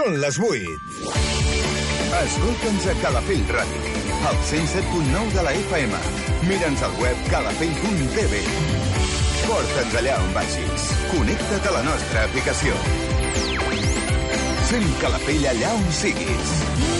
Són les 8. Escolta'ns a Calafell Ràdio, al 107.9 de la FM. Mira'ns al web calafell.tv. Porta'ns allà on vagis. Connecta't a la nostra aplicació. Sent Calafell allà on siguis.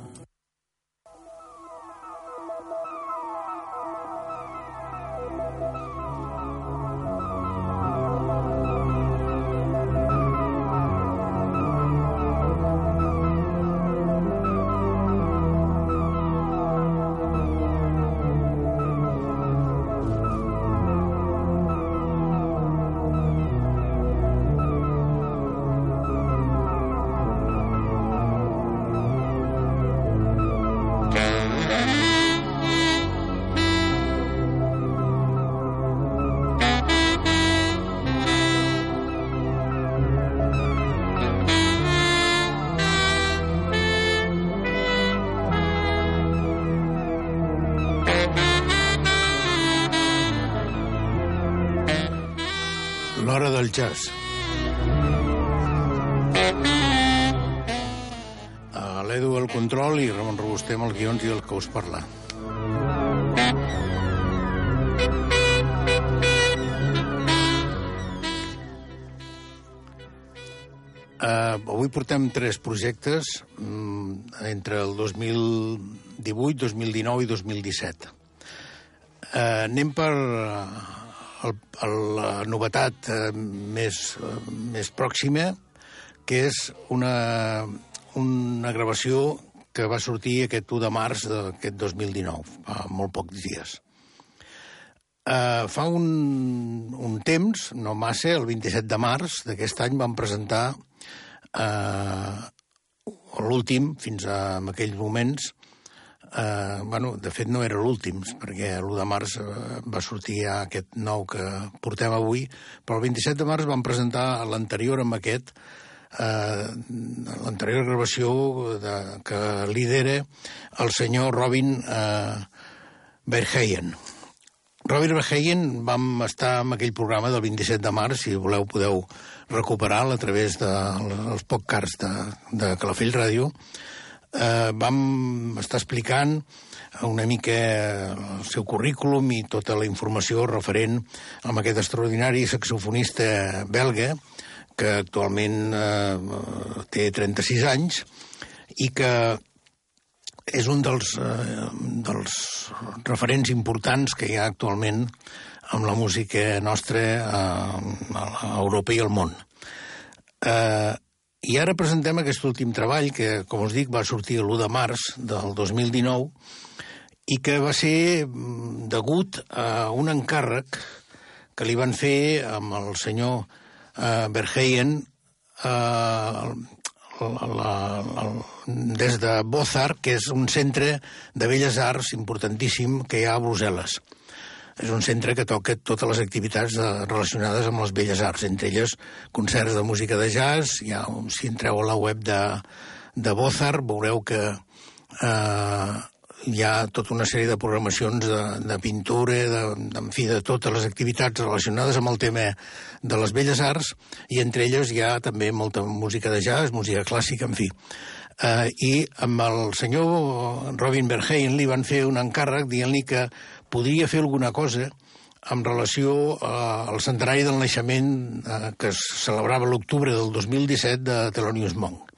Jazz. Uh, L'Edu al control i Ramon Robuster amb els guions i el que us parla. Uh, avui portem tres projectes um, entre el 2018, 2019 i 2017. Uh, anem per el, el, la novetat uh, més, uh, més pròxima, que és una, una gravació que va sortir aquest 1 de març d'aquest 2019, fa molt pocs dies. Uh, fa un, un temps, no massa, el 27 de març d'aquest any vam presentar uh, l'últim, fins a en aquells moments, Uh, bueno, de fet no era l'últim, perquè l'1 de març uh, va sortir ja aquest nou que portem avui, però el 27 de març vam presentar l'anterior amb aquest, uh, l'anterior gravació de, que lidera el senyor Robin uh, Verheyen. Robin Verheyen vam estar en aquell programa del 27 de març, si voleu podeu recuperar-lo a través dels de, podcasts de, de Calafell Ràdio, eh, vam estar explicant una mica el seu currículum i tota la informació referent amb aquest extraordinari saxofonista belga que actualment eh, té 36 anys i que és un dels, eh, dels referents importants que hi ha actualment amb la música nostra eh, a Europa i al món. Eh, i ara presentem aquest últim treball, que, com us dic, va sortir l'1 de març del 2019, i que va ser mm, degut a un encàrrec que li van fer amb el senyor uh, Verheyen uh, la, la, la, des de Bozar, que és un centre de belles arts importantíssim que hi ha a Brussel·les és un centre que toca totes les activitats de, relacionades amb les belles arts, entre elles concerts de música de jazz, ja, si entreu a la web de, de Bozar veureu que eh, hi ha tota una sèrie de programacions de, de pintura, de, en fi, de totes les activitats relacionades amb el tema de les belles arts, i entre elles hi ha també molta música de jazz, música clàssica, en fi. Uh, I amb el senyor Robin Verheyen li van fer un encàrrec dient-li que podria fer alguna cosa en relació uh, al centenari del naixement uh, que es celebrava l'octubre del 2017 de Thelonious Monk.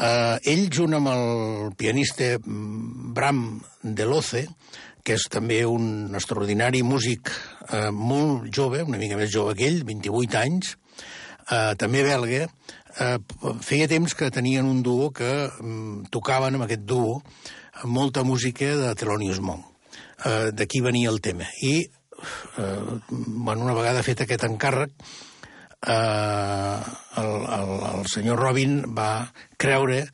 Uh, ell, junt amb el pianista Bram Deloce, que és també un extraordinari músic uh, molt jove, una mica més jove que ell, 28 anys, uh, també belga, uh, feia temps que tenien un duo que um, tocaven amb aquest duo molta música de Thelonious Monk. Uh, D'aquí venia el tema. I eh, bueno, una vegada fet aquest encàrrec, eh, el, el, el senyor Robin va creure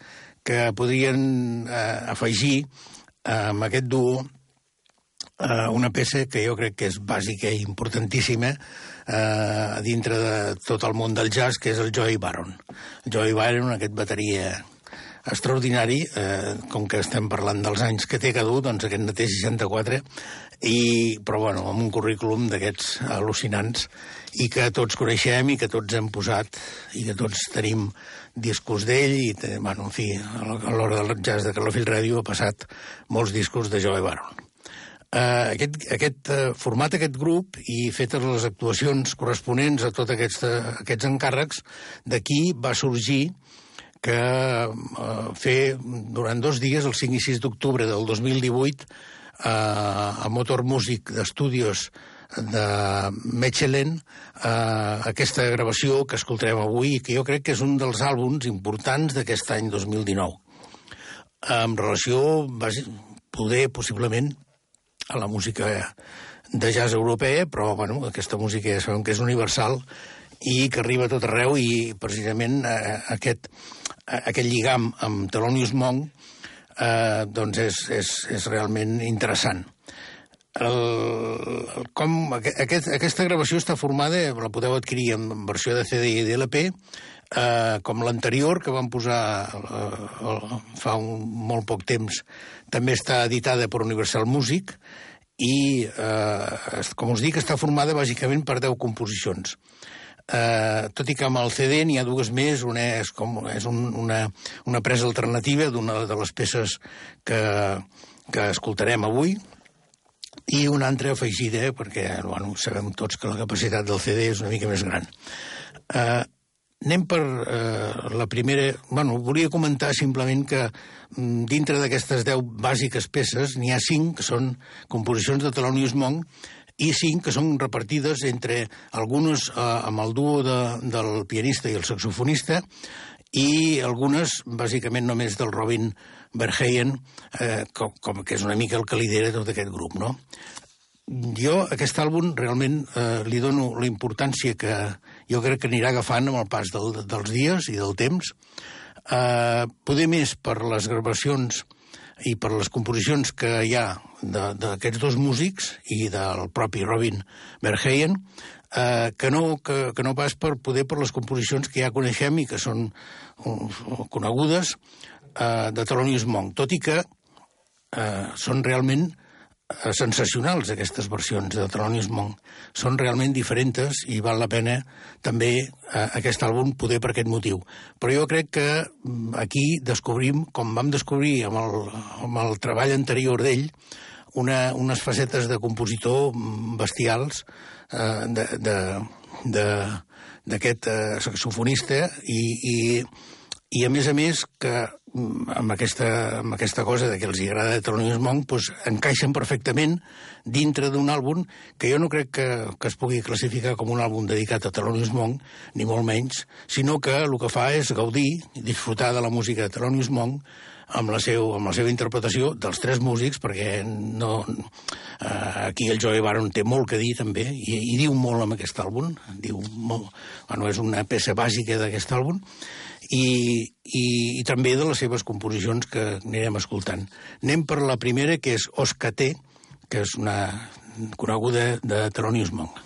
que podrien eh, afegir eh, amb aquest duo eh, una peça que jo crec que és bàsica i importantíssima eh, dintre de tot el món del jazz, que és el Joey Baron. Joey Baron, aquest bateria extraordinari, eh, com que estem parlant dels anys que té cada un, doncs aquest no té 64, i, però bueno, amb un currículum d'aquests al·lucinants i que tots coneixem i que tots hem posat i que tots tenim discos d'ell i, bueno, en fi, a l'hora del jazz de Calafell Ràdio ha passat molts discos de Joe Baron. Uh, aquest, aquest uh, format, aquest grup, i fetes les actuacions corresponents a tots aquests, uh, aquests encàrrecs, d'aquí va sorgir que uh, fer durant dos dies, el 5 i 6 d'octubre del 2018, eh, a Motor Music d'Estudios de Mechelen eh, aquesta gravació que escoltarem avui i que jo crec que és un dels àlbums importants d'aquest any 2019 en relació poder possiblement a la música de jazz europea, però bueno, aquesta música ja sabem que és universal i que arriba a tot arreu i precisament eh, aquest, eh, aquest lligam amb Thelonious Monk eh, doncs és, és, és realment interessant. El, el, com, aquest, aquesta gravació està formada, la podeu adquirir en versió de CD i d'LP, eh, com l'anterior, que vam posar eh, fa un, molt poc temps, també està editada per Universal Music, i, eh, com us dic, està formada bàsicament per 10 composicions. Eh, tot i que amb el CD n'hi ha dues més, una és, com, és un, una, una presa alternativa d'una de les peces que, que escoltarem avui, i una altra afegida, perquè bueno, sabem tots que la capacitat del CD és una mica més gran. Eh, anem per eh, la primera... Bueno, volia comentar simplement que mm, dintre d'aquestes deu bàsiques peces n'hi ha cinc que són composicions de Thelonious Monk i cinc que són repartides entre algunes eh, amb el duo de, del pianista i el saxofonista i algunes, bàsicament, només del Robin Verheyen, eh, com, com que és una mica el que lidera tot aquest grup, no? Jo, aquest àlbum, realment eh, li dono la importància que jo crec que anirà agafant amb el pas del, dels dies i del temps, eh, poder més per les gravacions i per les composicions que hi ha d'aquests dos músics i del propi Robin Verheyen, eh, que, no, que, que no pas per poder per les composicions que ja coneixem i que són uh, conegudes eh, de Thelonious Monk, tot i que eh, són realment Eh, sensacionals, aquestes versions de Thelonious Monk. Són realment diferents i val la pena també eh, aquest àlbum poder per aquest motiu. Però jo crec que mm, aquí descobrim, com vam descobrir amb el, amb el treball anterior d'ell, una, unes facetes de compositor mm, bestials eh, de, de, de, d'aquest eh, saxofonista i, i, i a més a més que amb aquesta, amb aquesta cosa de que els agrada Thelonious Monk, doncs encaixen perfectament dintre d'un àlbum que jo no crec que, que es pugui classificar com un àlbum dedicat a Thelonious Monk, ni molt menys, sinó que el que fa és gaudir i disfrutar de la música de Thelonious Monk amb la, seu, amb la seva interpretació dels tres músics, perquè no, eh, aquí el Joey Baron té molt que dir també, i, i diu molt amb aquest àlbum, diu molt, bueno, és una peça bàsica d'aquest àlbum, i, i, i també de les seves composicions que anirem escoltant. Anem per la primera, que és Oscaté, que és una coneguda de Thelonious Monk.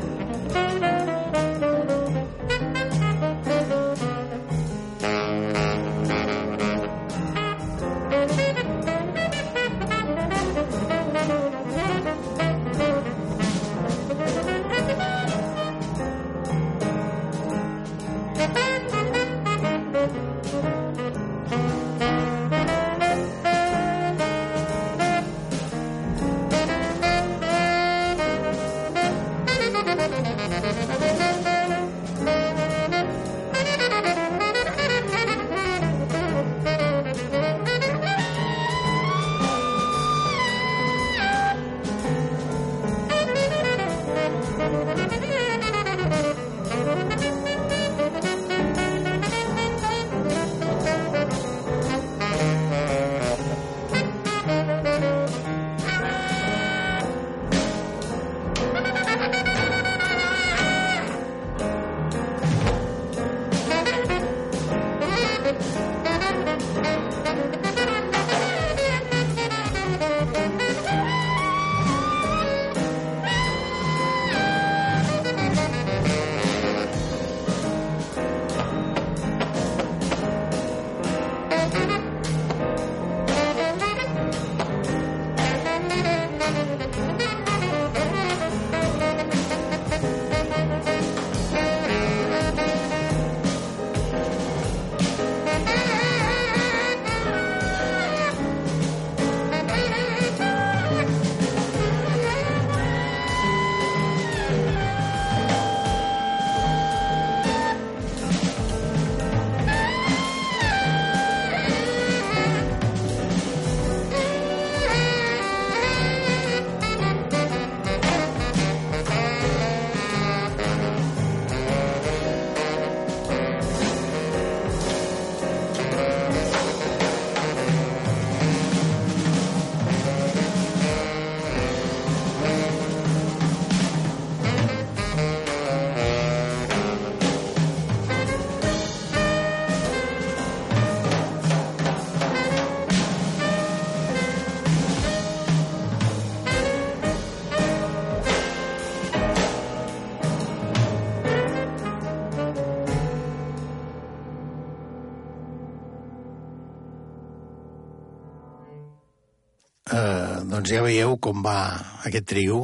doncs ja veieu com va aquest trio.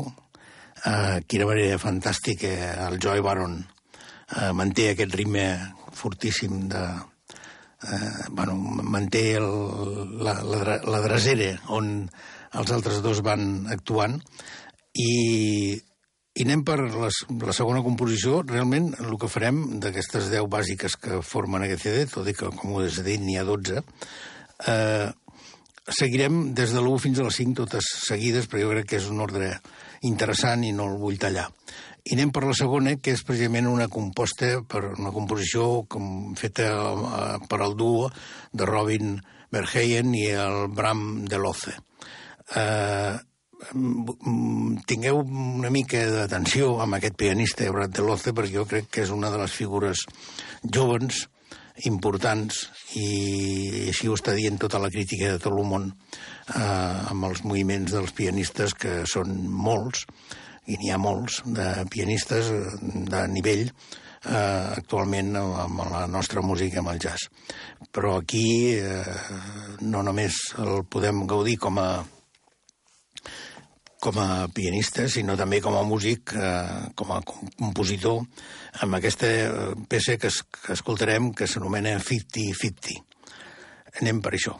Eh, quina manera fantàstica el Joy Baron eh, manté aquest ritme fortíssim de... Eh, bueno, manté el, la, la, la dracera on els altres dos van actuant i, i anem per les, la segona composició. Realment, el que farem d'aquestes 10 bàsiques que formen aquest CD, tot i que, com ho has dit, n'hi ha 12, eh, seguirem des de l'1 fins a les 5 totes seguides, però jo crec que és un ordre interessant i no el vull tallar. I anem per la segona, que és precisament una composta per una composició com feta eh, per al duo de Robin Verheyen i el Bram Deloze. Eh, tingueu una mica d'atenció amb aquest pianista, Bram Deloze, perquè jo crec que és una de les figures jovens importants i així ho està dient tota la crítica de tot el món eh, amb els moviments dels pianistes que són molts i n'hi ha molts de pianistes de nivell eh, actualment amb la nostra música, amb el jazz. Però aquí eh, no només el podem gaudir com a com a pianista, sinó també com a músic, eh, com a compositor, amb aquesta peça que, es, que escoltarem que s'anomena 50-50. Anem per això.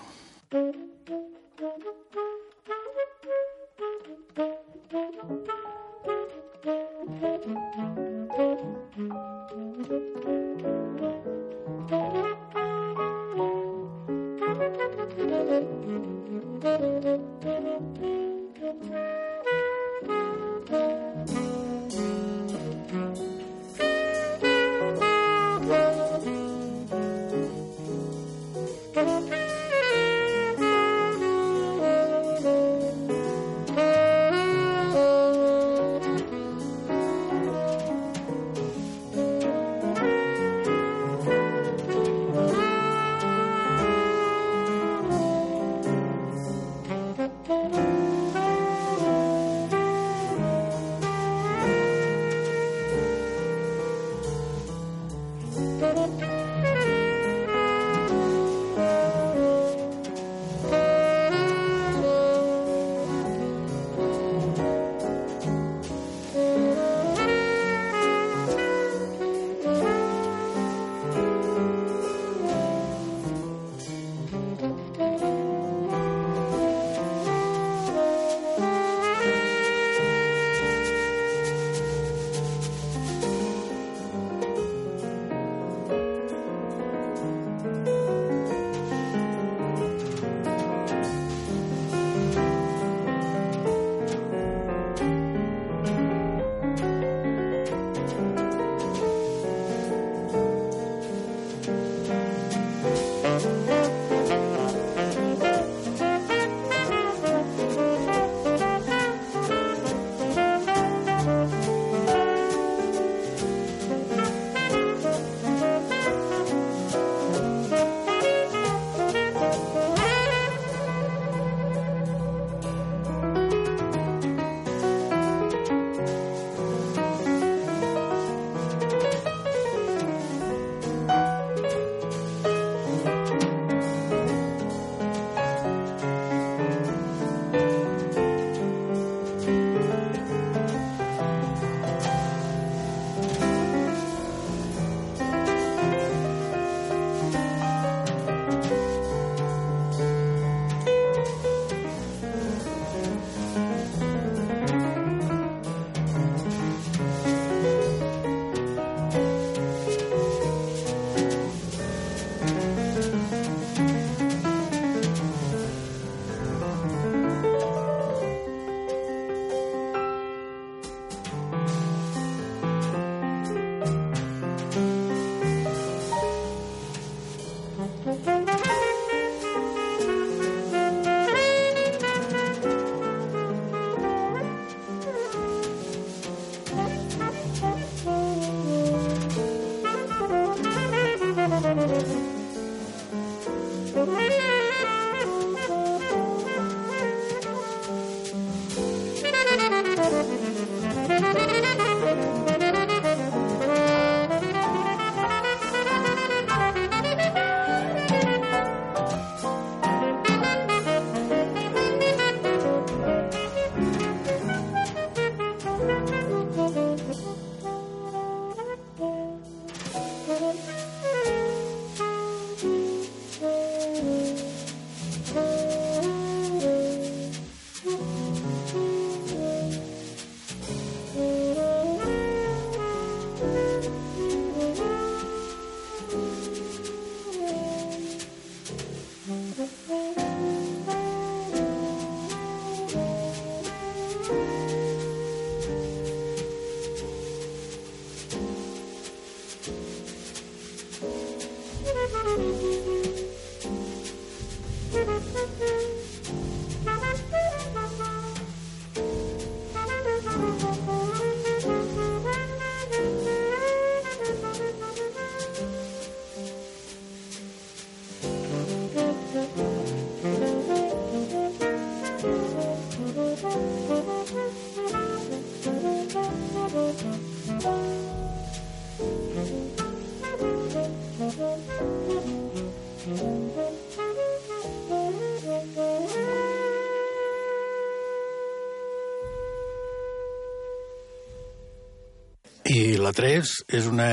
La 3 és una,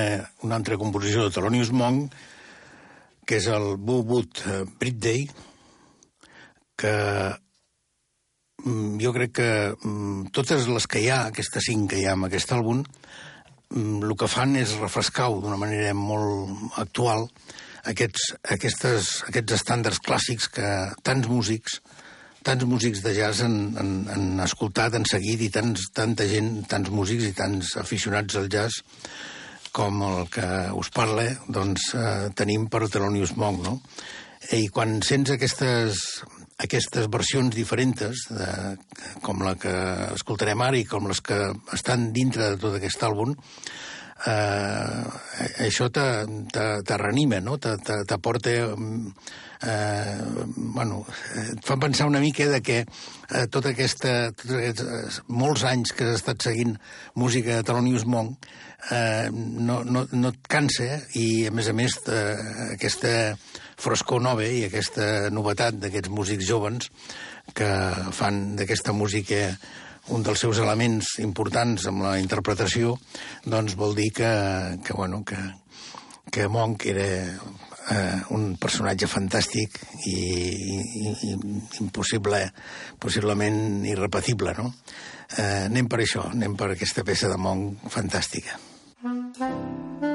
una altra composició de Thelonious Monk, que és el Boo Boot eh, Brit Day, que mm, jo crec que mm, totes les que hi ha, aquestes cinc que hi ha en aquest àlbum, mm, el que fan és refrescar d'una manera molt actual aquests, aquestes, aquests estàndards clàssics que tants músics tants músics de jazz han, han, han escoltat, han seguit, i tants, tanta gent, tants músics i tants aficionats al jazz com el que us parla, doncs eh, tenim per Thelonious Monk, no? I quan sents aquestes, aquestes versions diferents, de, com la que escoltarem ara i com les que estan dintre de tot aquest àlbum, eh, això te, te, te reanima, no? T'aporta eh, bueno, et fa pensar una mica de que eh, tota aquesta, tot aquests, eh, molts anys que has estat seguint música de Thelonious Monk eh, no, no, no et cansa eh? i, a més a més, eh, aquesta frescor nova i aquesta novetat d'aquests músics joves que fan d'aquesta música un dels seus elements importants amb la interpretació, doncs vol dir que, que, bueno, que, que Monk era eh, un personatge fantàstic i, i, i impossible, possiblement irrepetible, no? Eh, anem per això, anem per aquesta peça de Monk fantàstica. Mm -hmm.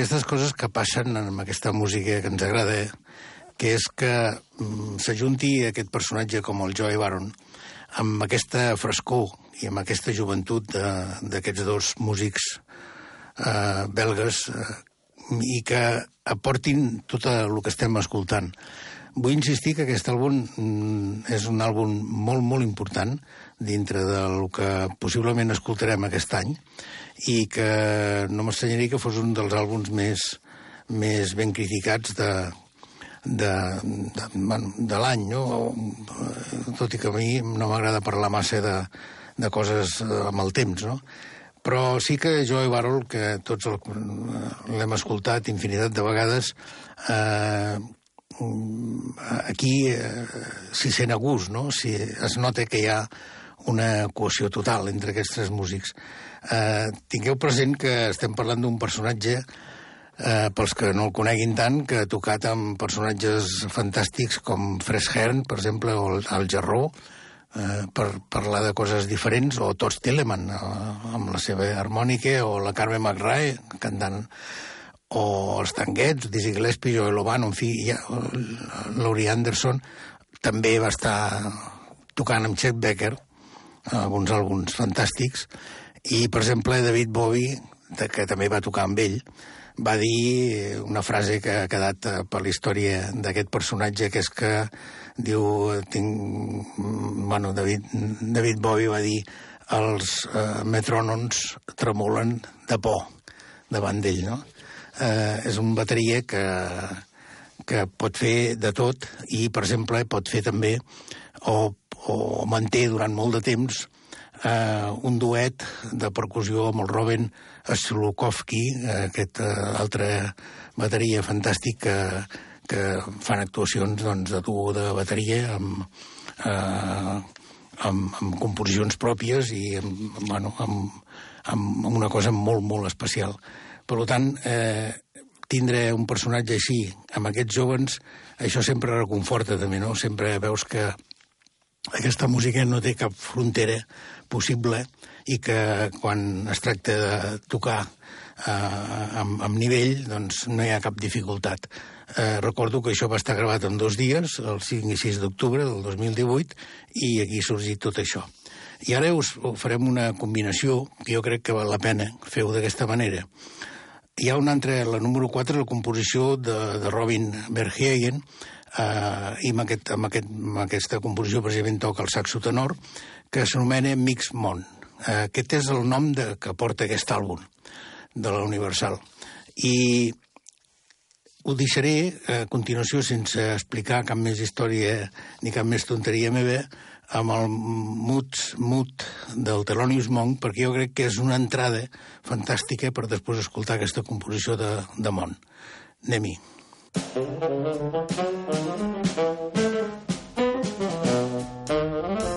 I aquestes coses que passen amb aquesta música que ens agrada, que és que mm, s'ajunti aquest personatge com el Joey Baron amb aquesta frescor i amb aquesta joventut d'aquests dos músics eh, belgues eh, i que aportin tot el que estem escoltant. Vull insistir que aquest àlbum mm, és un àlbum molt, molt important dintre del que possiblement escoltarem aquest any i que no m'estranyaria que fos un dels àlbums més, més ben criticats de, de, de, bueno, de l'any, no? tot i que a mi no m'agrada parlar massa de, de coses amb el temps, no? Però sí que Joe Barrel, que tots l'hem escoltat infinitat de vegades, eh, aquí eh, s'hi sent a gust, no? Si es nota que hi ha una cohesió total entre aquests tres músics. Eh, tingueu present que estem parlant d'un personatge, eh, pels que no el coneguin tant, que ha tocat amb personatges fantàstics com Fres Hearn, per exemple, o el, el Jarró, eh, per parlar de coses diferents, o Tots Telemann, eh, amb la seva harmònica, o la Carmen McRae, cantant o els Tanguets, Dizzy Gillespie, Joel Obano, en fi, ja, Laurie Anderson també va estar tocant amb Chet Becker alguns àlbums fantàstics i, per exemple, David Bowie, que també va tocar amb ell, va dir una frase que ha quedat per la història d'aquest personatge, que és que diu, tinc, bueno, David, David Bowie va dir els eh, metrònons tremolen de por davant d'ell, no? eh, és un bateria que, que pot fer de tot i, per exemple, pot fer també o, o manté durant molt de temps eh, un duet de percussió amb el Robin Slukovski, eh, aquest eh, altre bateria fantàstic que, que fan actuacions doncs, de duo de bateria amb, eh, amb, amb composicions pròpies i amb, bueno, amb, amb una cosa molt, molt especial. Per tant, eh, tindre un personatge així, amb aquests jovens, això sempre reconforta també, no? Sempre veus que aquesta música no té cap frontera possible i que quan es tracta de tocar eh, amb, amb nivell, doncs no hi ha cap dificultat. Eh, recordo que això va estar gravat en dos dies, el 5 i 6 d'octubre del 2018, i aquí ha sorgit tot això. I ara us farem una combinació que jo crec que val la pena fer-ho d'aquesta manera. Hi ha una altra, la número 4, la composició de, de Robin Verheyen, eh, i amb, aquest, amb, aquest, amb aquesta composició precisament toca el saxo tenor, que s'anomena Mix Mon. Eh, aquest és el nom de, que porta aquest àlbum de la Universal. I ho deixaré a continuació sense explicar cap més història ni cap més tonteria meva, amb el mut, mut del Thelonious Monk, perquè jo crec que és una entrada fantàstica per després escoltar aquesta composició de, de Mont. Anem-hi. Thank you.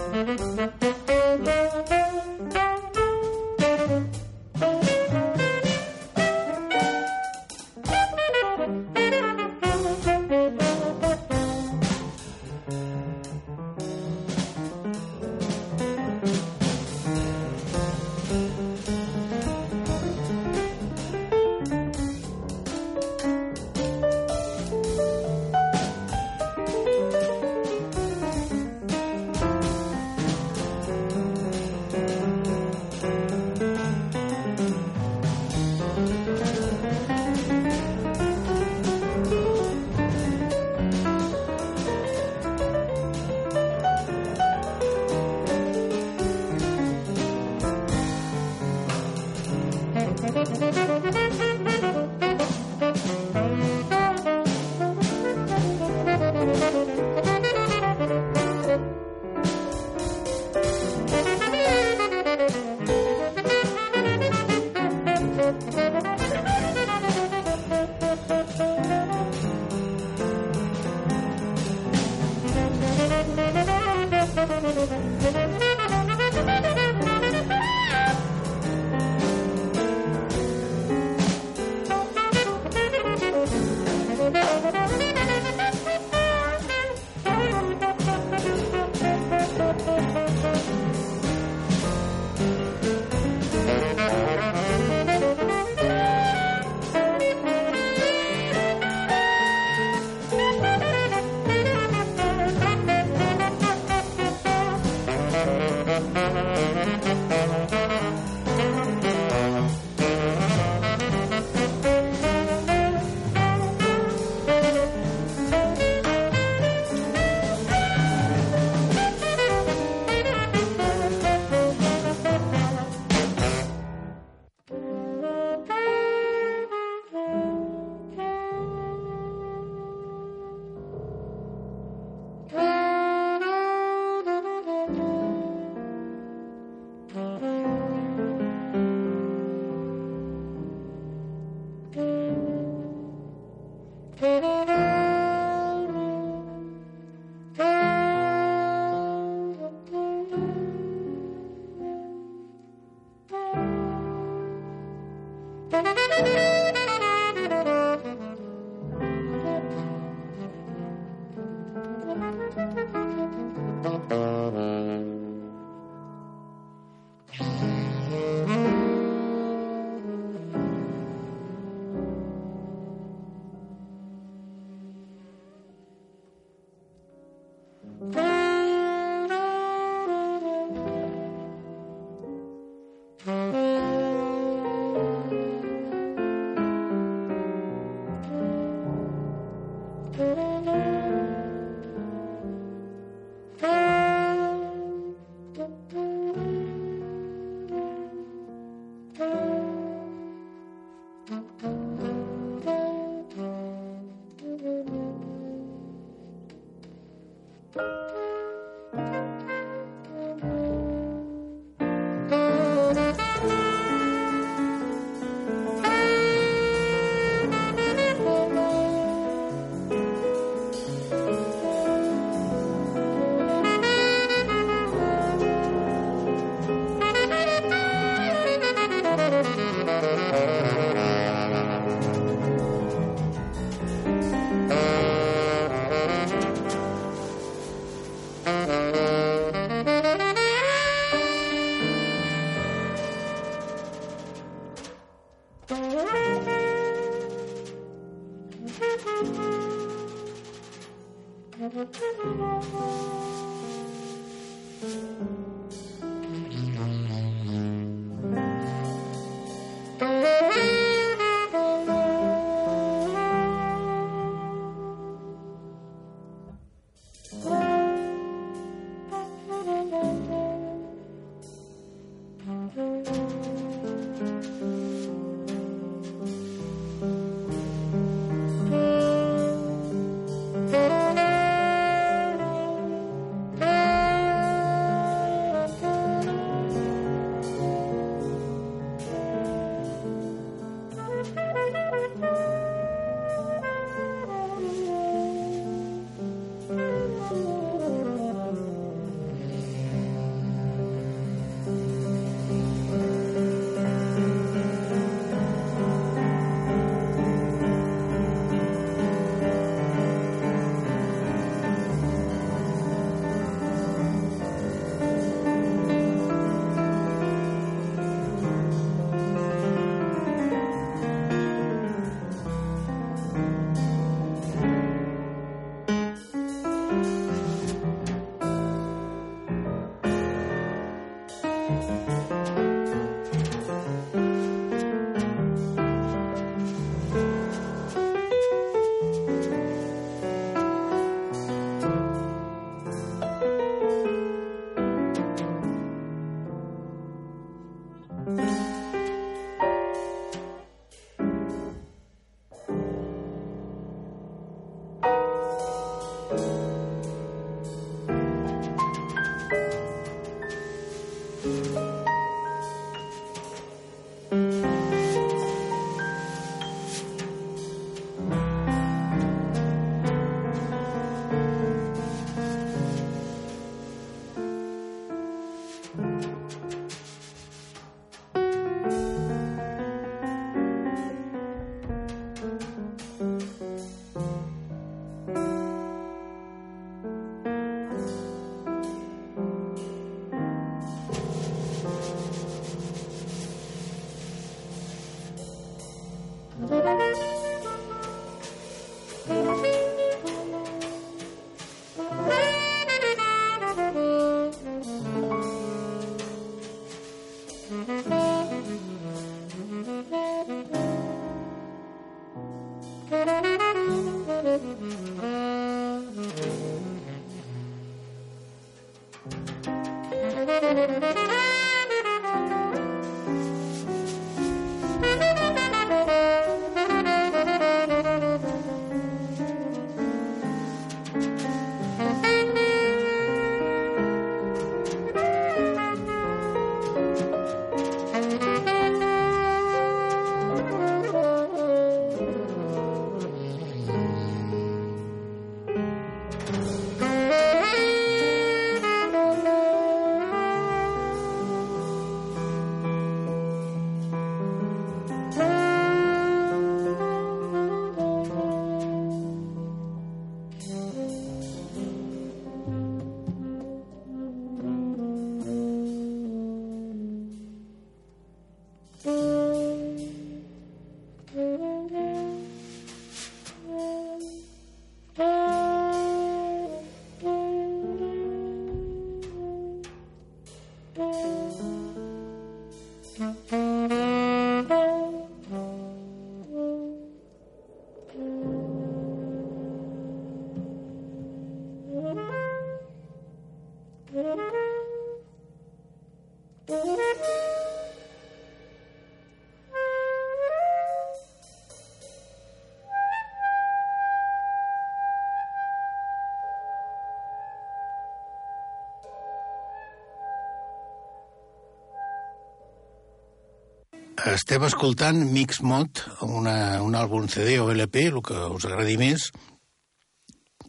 Estem escoltant Mix Mod, una, un àlbum CD o LP, el que us agradi més,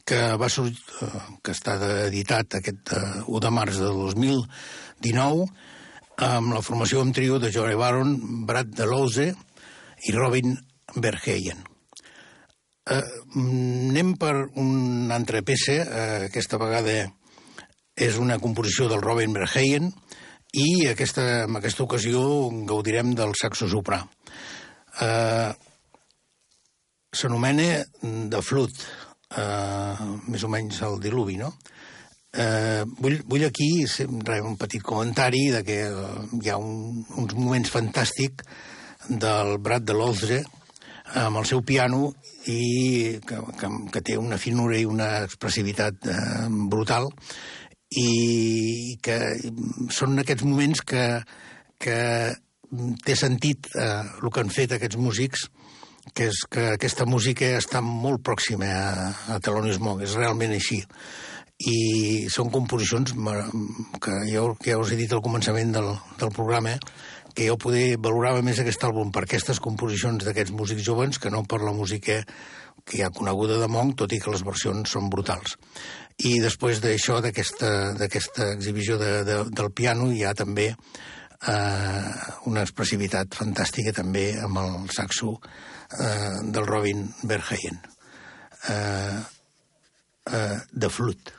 que va sortir, eh, que està editat aquest uh, 1 de març de 2019 amb la formació en trio de Johnny Baron, Brad Deleuze i Robin Verheyen. Uh, anem per una altra peça, uh, aquesta vegada és una composició del Robin Verheyen i aquesta, en aquesta ocasió gaudirem del saxo soprà. Uh, S'anomena The Flute, uh, més o menys el diluvi, no? Eh, vull, vull aquí un petit comentari de que hi ha un, uns moments fantàstics del Brad de l'Oltre amb el seu piano i que, que, que té una finura i una expressivitat eh, brutal i que són aquests moments que, que té sentit eh, el que han fet aquests músics que és que aquesta música està molt pròxima a, a Thelonious és realment així. I són composicions que jo, que ja us he dit al començament del, del programa, que jo poder valorava més aquest àlbum per aquestes composicions d'aquests músics jovens que no per la música que hi ha coneguda de Monk, tot i que les versions són brutals. I després d'això, d'aquesta exhibició de, de, del piano, hi ha també eh, una expressivitat fantàstica també amb el saxo eh, del Robin Verheyen. Eh, eh, de Flut.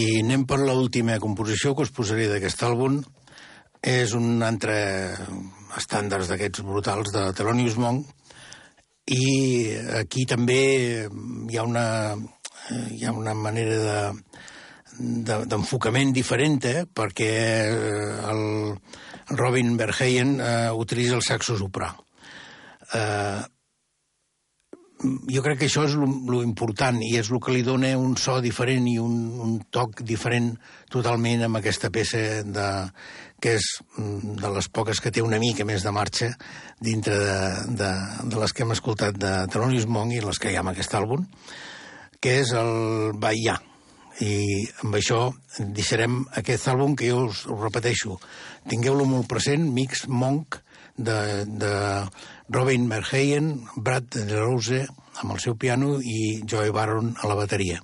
I anem per l'última composició que us posaré d'aquest àlbum. És un altre estàndards d'aquests brutals de Thelonious Monk i aquí també hi ha una, hi ha una manera de d'enfocament diferent, eh? perquè el Robin Verheyen eh, utilitza el saxo soprà. Eh, jo crec que això és lo important i és el que li dona un so diferent i un, un toc diferent totalment amb aquesta peça de, que és mm, de les poques que té una mica més de marxa dintre de, de, de les que hem escoltat de Thelonious Monk i les que hi ha en aquest àlbum, que és el Baia. I amb això deixarem aquest àlbum que jo us, us repeteixo. Tingueu-lo molt present, Mix Monk, de, de Robin Verheyen, Brad Rose amb el seu piano i Joey Baron a la bateria.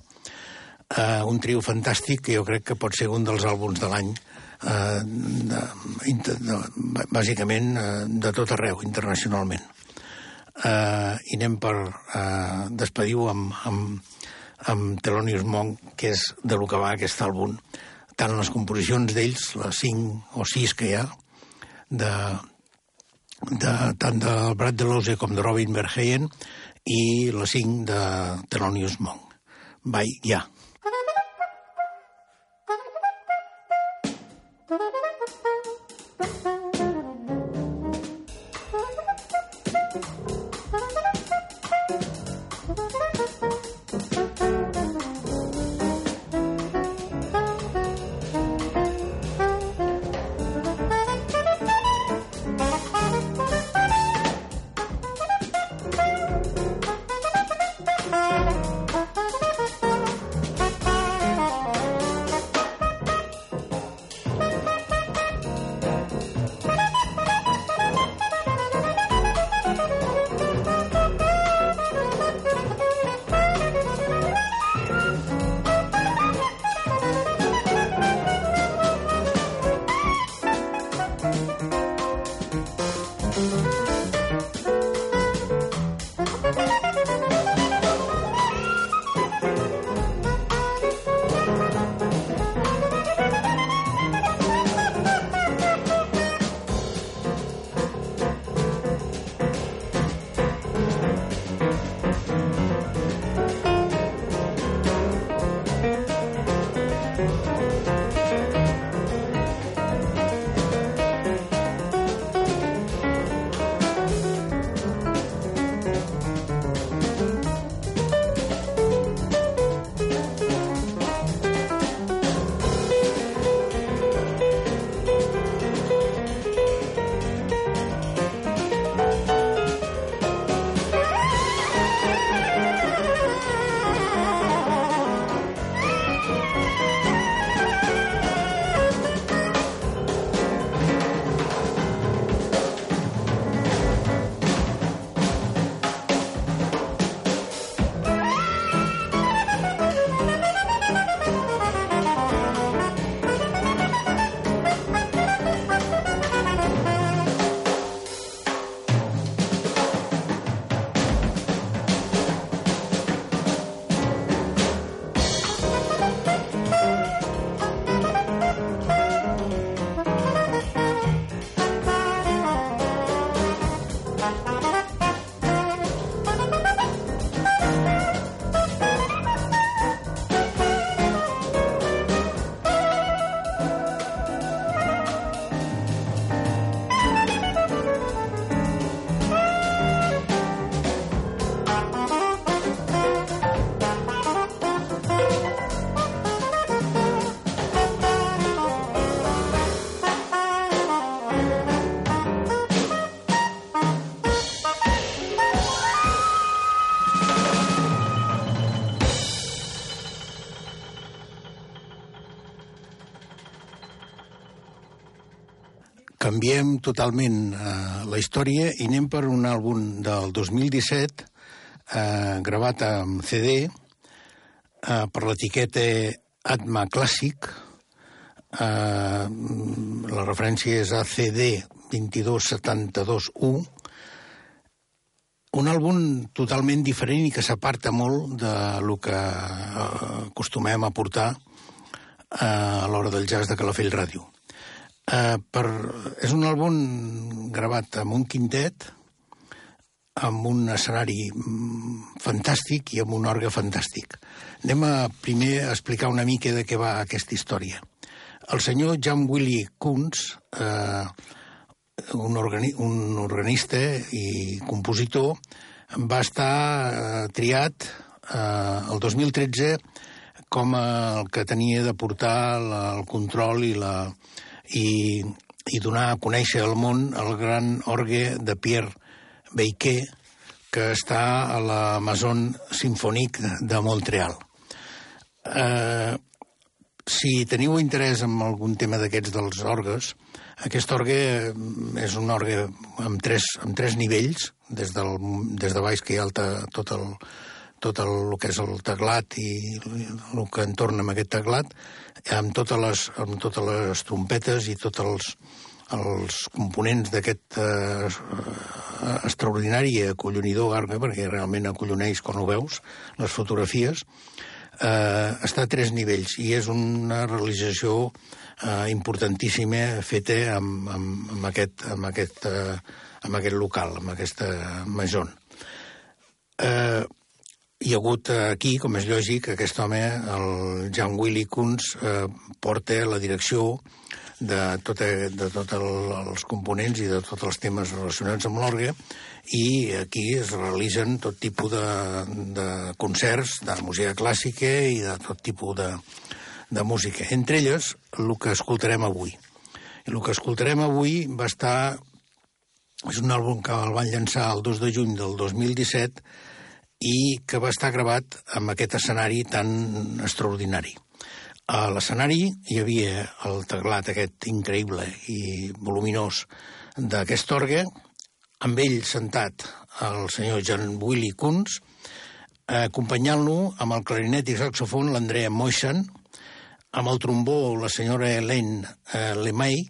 Uh, un trio fantàstic que jo crec que pot ser un dels àlbums de l'any uh, de, de, bàsicament uh, de tot arreu, internacionalment. Uh, I anem per uh, despedir-ho amb, amb, amb Thelonious Monk, que és de lo que va aquest àlbum, tant les composicions d'ells, les cinc o sis que hi ha, de, de, tant de Brad Delose com de Robin Verheyen i la 5 de Thelonious Monk. Vai, ja. Canviem totalment eh, la història i anem per un àlbum del 2017 eh, gravat amb CD eh, per l'etiqueta Atma Clàssic. Eh, la referència és ACD 22721 un àlbum totalment diferent i que s'aparta molt de lo que eh, acostumem a portar a l'hora del jazz de Calafell Ràdio. Uh, per, és un àlbum gravat amb un quintet, amb un escenari mm, fantàstic i amb un orgue fantàstic. Anem a primer a explicar una mica de què va aquesta història. El senyor John Willy Kunz, eh, un, organi un organista i compositor, va estar eh, triat eh, el 2013 com el que tenia de portar la, el control i, la, i, i donar a conèixer al món el gran orgue de Pierre Beiquet, que està a la Maison Symphonique de Montreal. Eh, si teniu interès en algun tema d'aquests dels orgues, aquest orgue és un orgue amb tres, amb tres nivells, des, del, des de baix que hi alta, tot el, tot el, el que és el teclat i el que entorna amb aquest teclat, amb totes les, amb totes les trompetes i tots els, els components d'aquest eh, extraordinari i acollonidor arca, perquè realment acolloneix quan ho veus, les fotografies, eh, està a tres nivells i és una realització eh, importantíssima feta amb, amb, amb, aquest, amb, aquest, eh, amb aquest local, amb aquesta maison. Eh, hi ha hagut aquí, com és lògic, aquest home, el Jean Willy Kunz, eh, porta la direcció de tots de tot el, els components i de tots els temes relacionats amb l'orgue i aquí es realitzen tot tipus de, de concerts de música clàssica i de tot tipus de, de música. Entre elles, el que escoltarem avui. I el que escoltarem avui va estar... És un àlbum que el van llançar el 2 de juny del 2017 i que va estar gravat amb aquest escenari tan extraordinari. A l'escenari hi havia el teclat aquest increïble i voluminós d'aquest orgue, amb ell sentat el senyor John Willy Kunz, acompanyant-lo amb el clarinet i saxofon l'Andrea Moixan, amb el trombó la senyora Hélène eh, Lemay,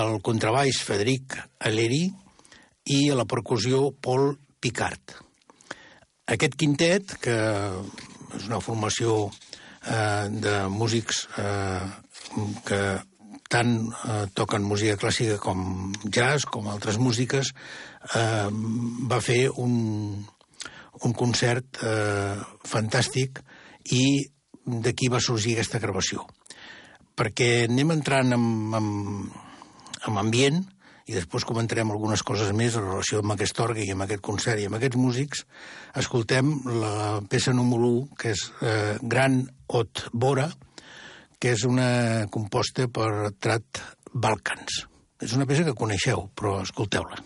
el contrabaix Frederic Aleri i a la percussió Paul Picard. Aquest quintet, que és una formació eh, de músics eh, que tant eh, toquen música clàssica com jazz, com altres músiques, eh, va fer un, un concert eh, fantàstic i d'aquí va sorgir aquesta gravació. Perquè anem entrant en, en, en ambient i després comentarem algunes coses més en relació amb aquest orgue i amb aquest concert i amb aquests músics, escoltem la peça número 1, que és eh, Gran Ot Bora, que és una composta per Trat Balkans. És una peça que coneixeu, però escolteu-la.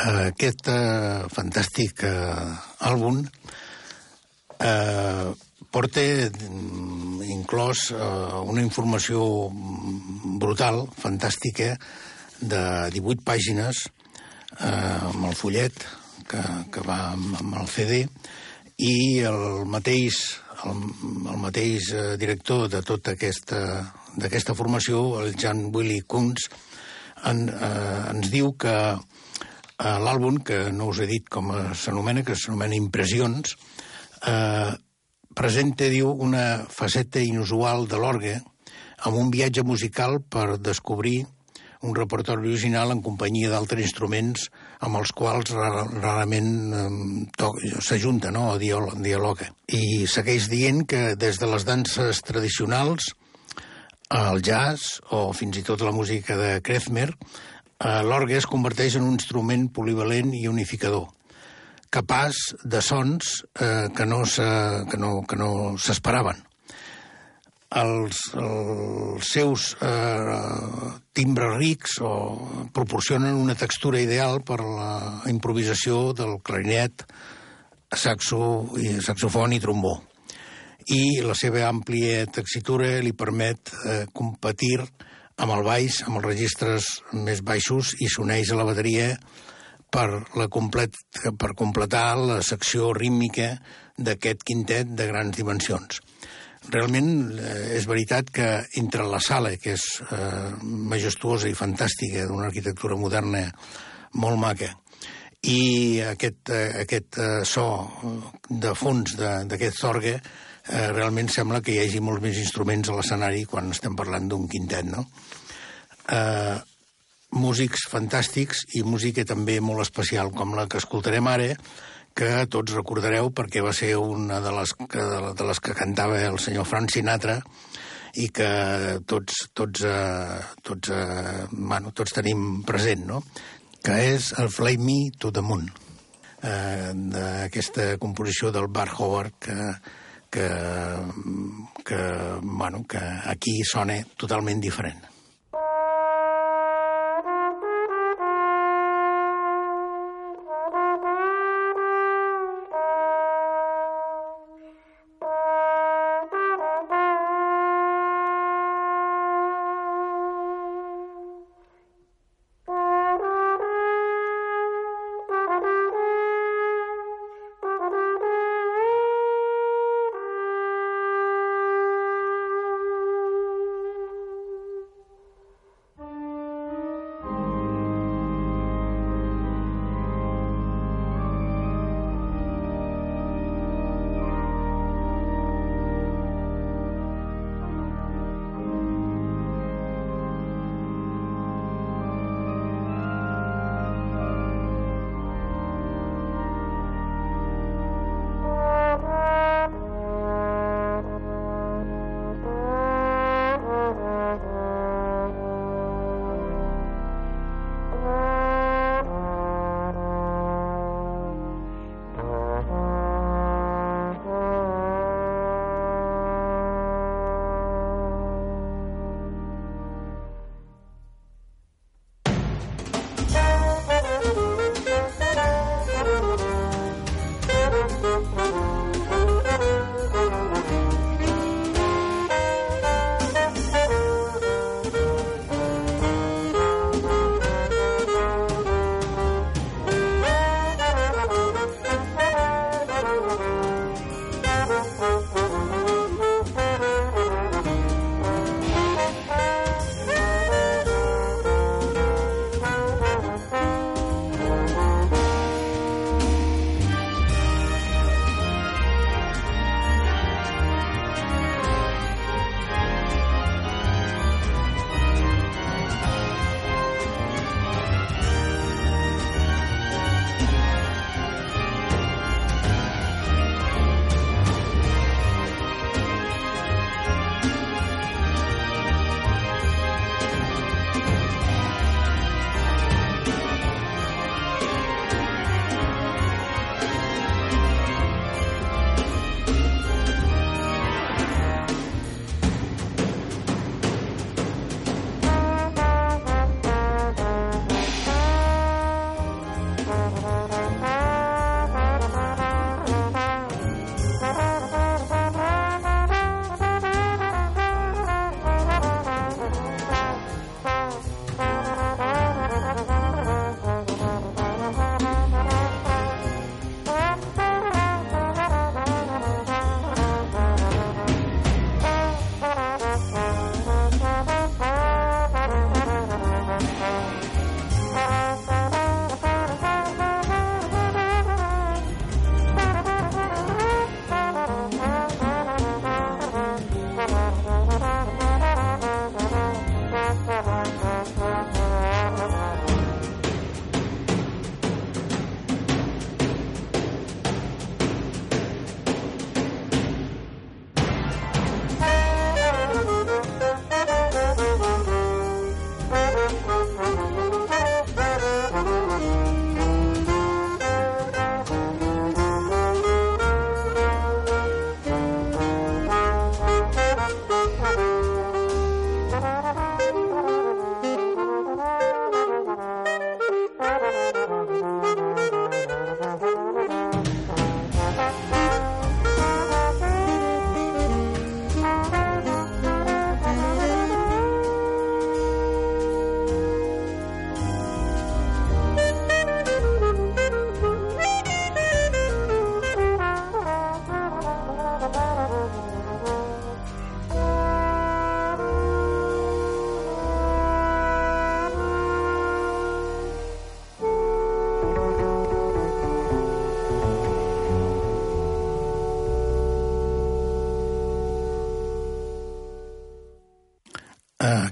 Aquest uh, fantàstic uh, àlbum uh, porta mm, inclòs uh, una informació brutal, fantàstica, de 18 pàgines uh, amb el fullet que, que va amb, amb el CD i el mateix, el, el mateix uh, director de tota aquesta d'aquesta formació, el Jan Willy Kunz, en, eh, ens diu que eh, l'àlbum, que no us he dit com s'anomena, que s'anomena Impressions, eh, presenta, diu, una faceta inusual de l'orgue amb un viatge musical per descobrir un repertori original en companyia d'altres instruments amb els quals rarament eh, s'ajunta no? o dialoga. I segueix dient que des de les danses tradicionals el jazz o fins i tot la música de Krefmer, l'orgue es converteix en un instrument polivalent i unificador, capaç de sons eh, que no s'esperaven. Els, els seus eh, timbres rics o proporcionen una textura ideal per la improvisació del clarinet, saxo, i saxofon i trombó i la seva àmplia texitura li permet eh, competir amb el baix, amb els registres més baixos i s'uneix a la bateria per, la complet, per completar la secció rítmica d'aquest quintet de grans dimensions. Realment eh, és veritat que entre la sala, que és eh, majestuosa i fantàstica, d'una arquitectura moderna molt maca, i aquest, eh, aquest eh, so de fons d'aquest orgue, eh, realment sembla que hi hagi molts més instruments a l'escenari quan estem parlant d'un quintet, no? Eh, músics fantàstics i música també molt especial, com la que escoltarem ara, que tots recordareu perquè va ser una de les que, de les que cantava el senyor Frank Sinatra i que tots, tots, eh, tots, eh, bueno, tots tenim present, no? que és el Fly Me to the Moon, eh, d'aquesta composició del Bart Howard que que, que, bueno, que aquí sona totalment diferent.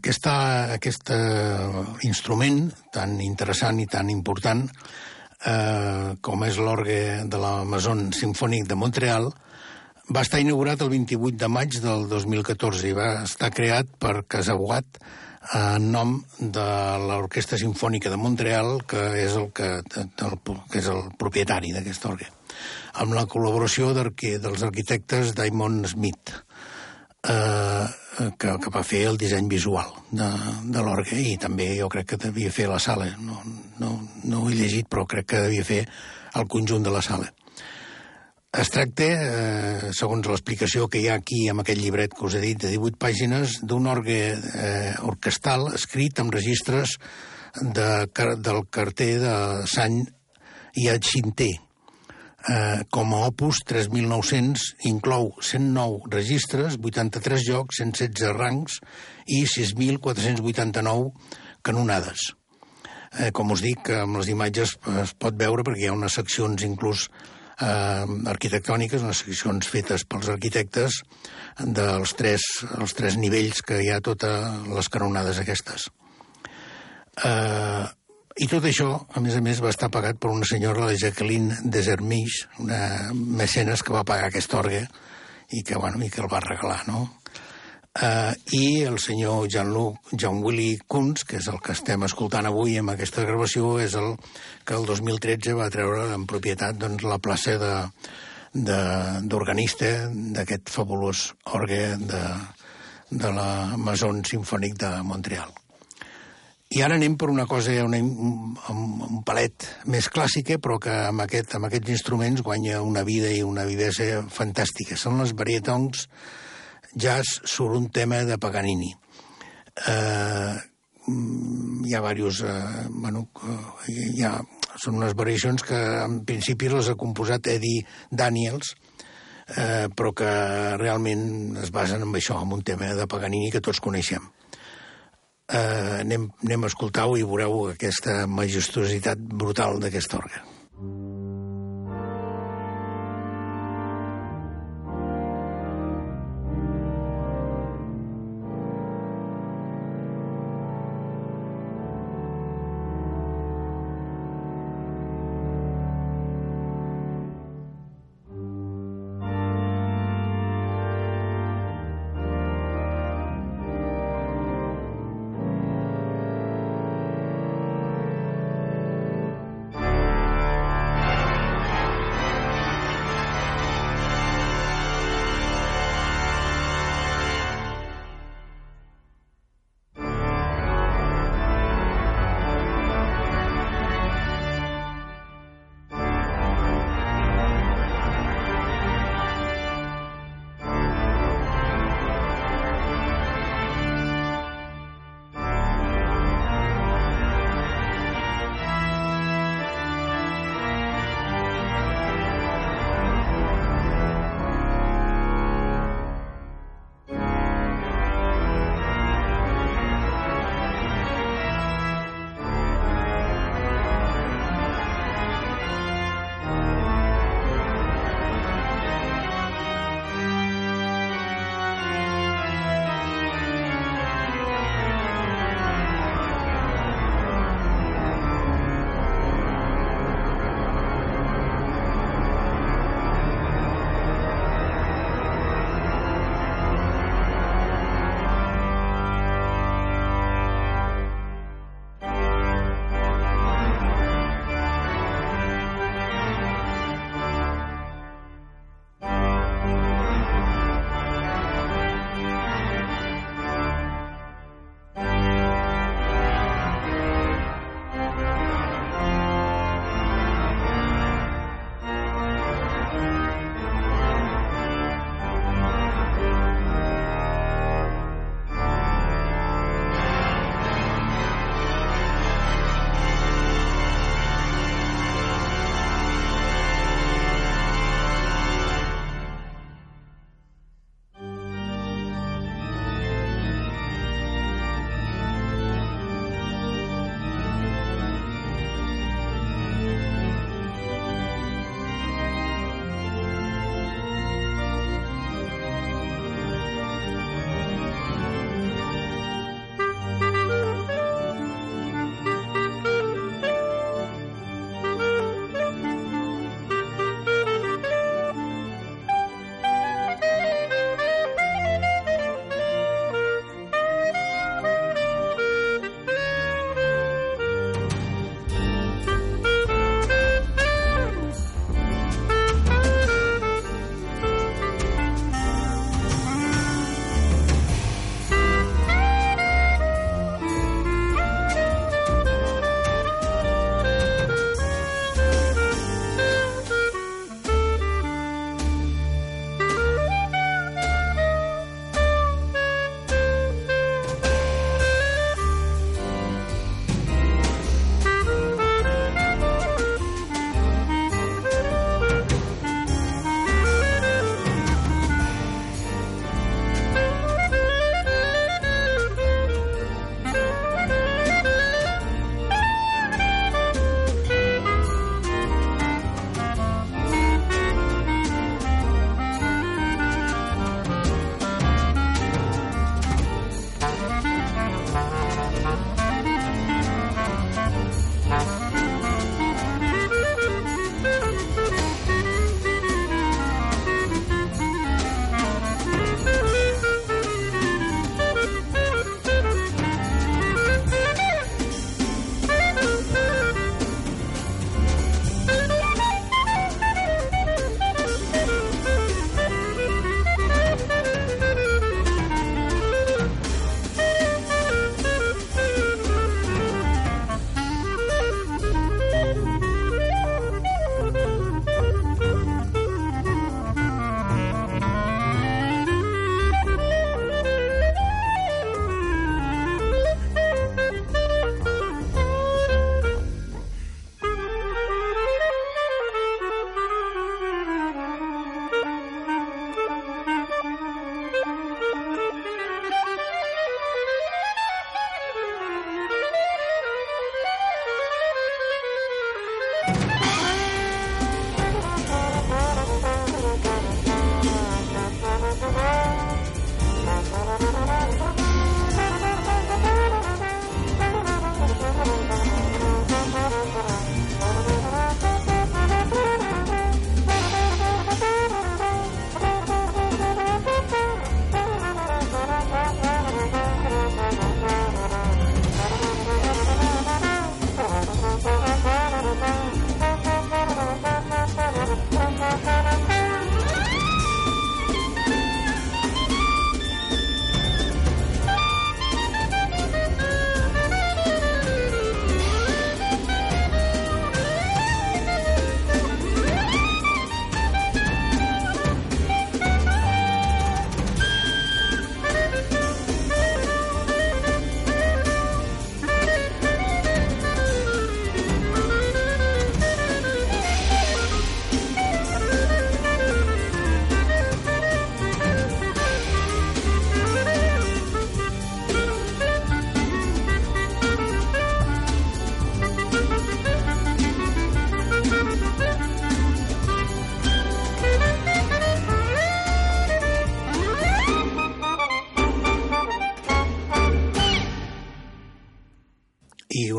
Aquesta, aquest uh, instrument tan interessant i tan important eh, com és l'orgue de la Maison Sinfònic de Montreal, va estar inaugurat el 28 de maig del 2014 i va estar creat per Casabuat en nom de l'Orquestra Sinfònica de Montreal, que és el, que, el, que és el propietari d'aquest orgue, amb la col·laboració dels arquitectes Diamond Smith, eh, que, que va fer el disseny visual de, de l'orgue i també jo crec que devia fer la sala. No, no, no ho he llegit, però crec que devia fer el conjunt de la sala. Es tracta, eh, segons l'explicació que hi ha aquí amb aquest llibret que us he dit, de 18 pàgines, d'un orgue eh, orquestal escrit amb registres de, del carter de Sant Iachinté. Eh, com a opus 3.900 inclou 109 registres, 83 jocs, 116 rangs i 6.489 canonades. Eh, com us dic, amb les imatges es pot veure perquè hi ha unes seccions inclús eh, arquitectòniques, unes seccions fetes pels arquitectes dels tres, els tres nivells que hi ha totes les canonades aquestes. Eh, I tot això, a més a més, va estar pagat per una senyora, la Jacqueline Desermich, una mecenes que va pagar aquest orgue i que, bueno, i que el va regalar, no? Uh, i el senyor Jean-Luc, John Willy Kunz, que és el que estem escoltant avui amb aquesta gravació, és el que el 2013 va treure en propietat doncs, la plaça d'organista d'aquest fabulós orgue de, de la Maison Sinfònic de Montreal. I ara anem per una cosa, una, un, un palet més clàssica, però que amb, aquest, amb aquests instruments guanya una vida i una vivesa fantàstica. Són les varietongs jazz sobre un tema de Paganini. Eh, hi ha diversos... Eh, bueno, hi ha, són unes variacions que en principi les ha composat Eddie Daniels, eh, però que realment es basen en això, en un tema de Paganini que tots coneixem. Eh, anem, anem a escoltar-ho i veureu aquesta majestuositat brutal d'aquest òrgan. I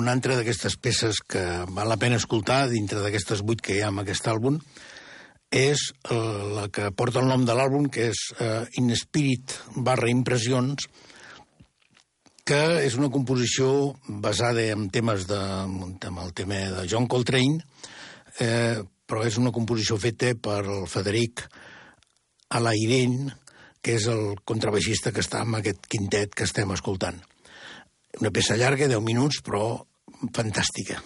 una altra d'aquestes peces que val la pena escoltar, dintre d'aquestes vuit que hi ha en aquest àlbum, és eh, la que porta el nom de l'àlbum, que és eh, In Spirit barra Impressions, que és una composició basada en temes de, en el tema de John Coltrane, eh, però és una composició feta per el Federic Alairen, que és el contrabaixista que està en aquest quintet que estem escoltant. Una peça llarga, 10 minuts, però fantàstica.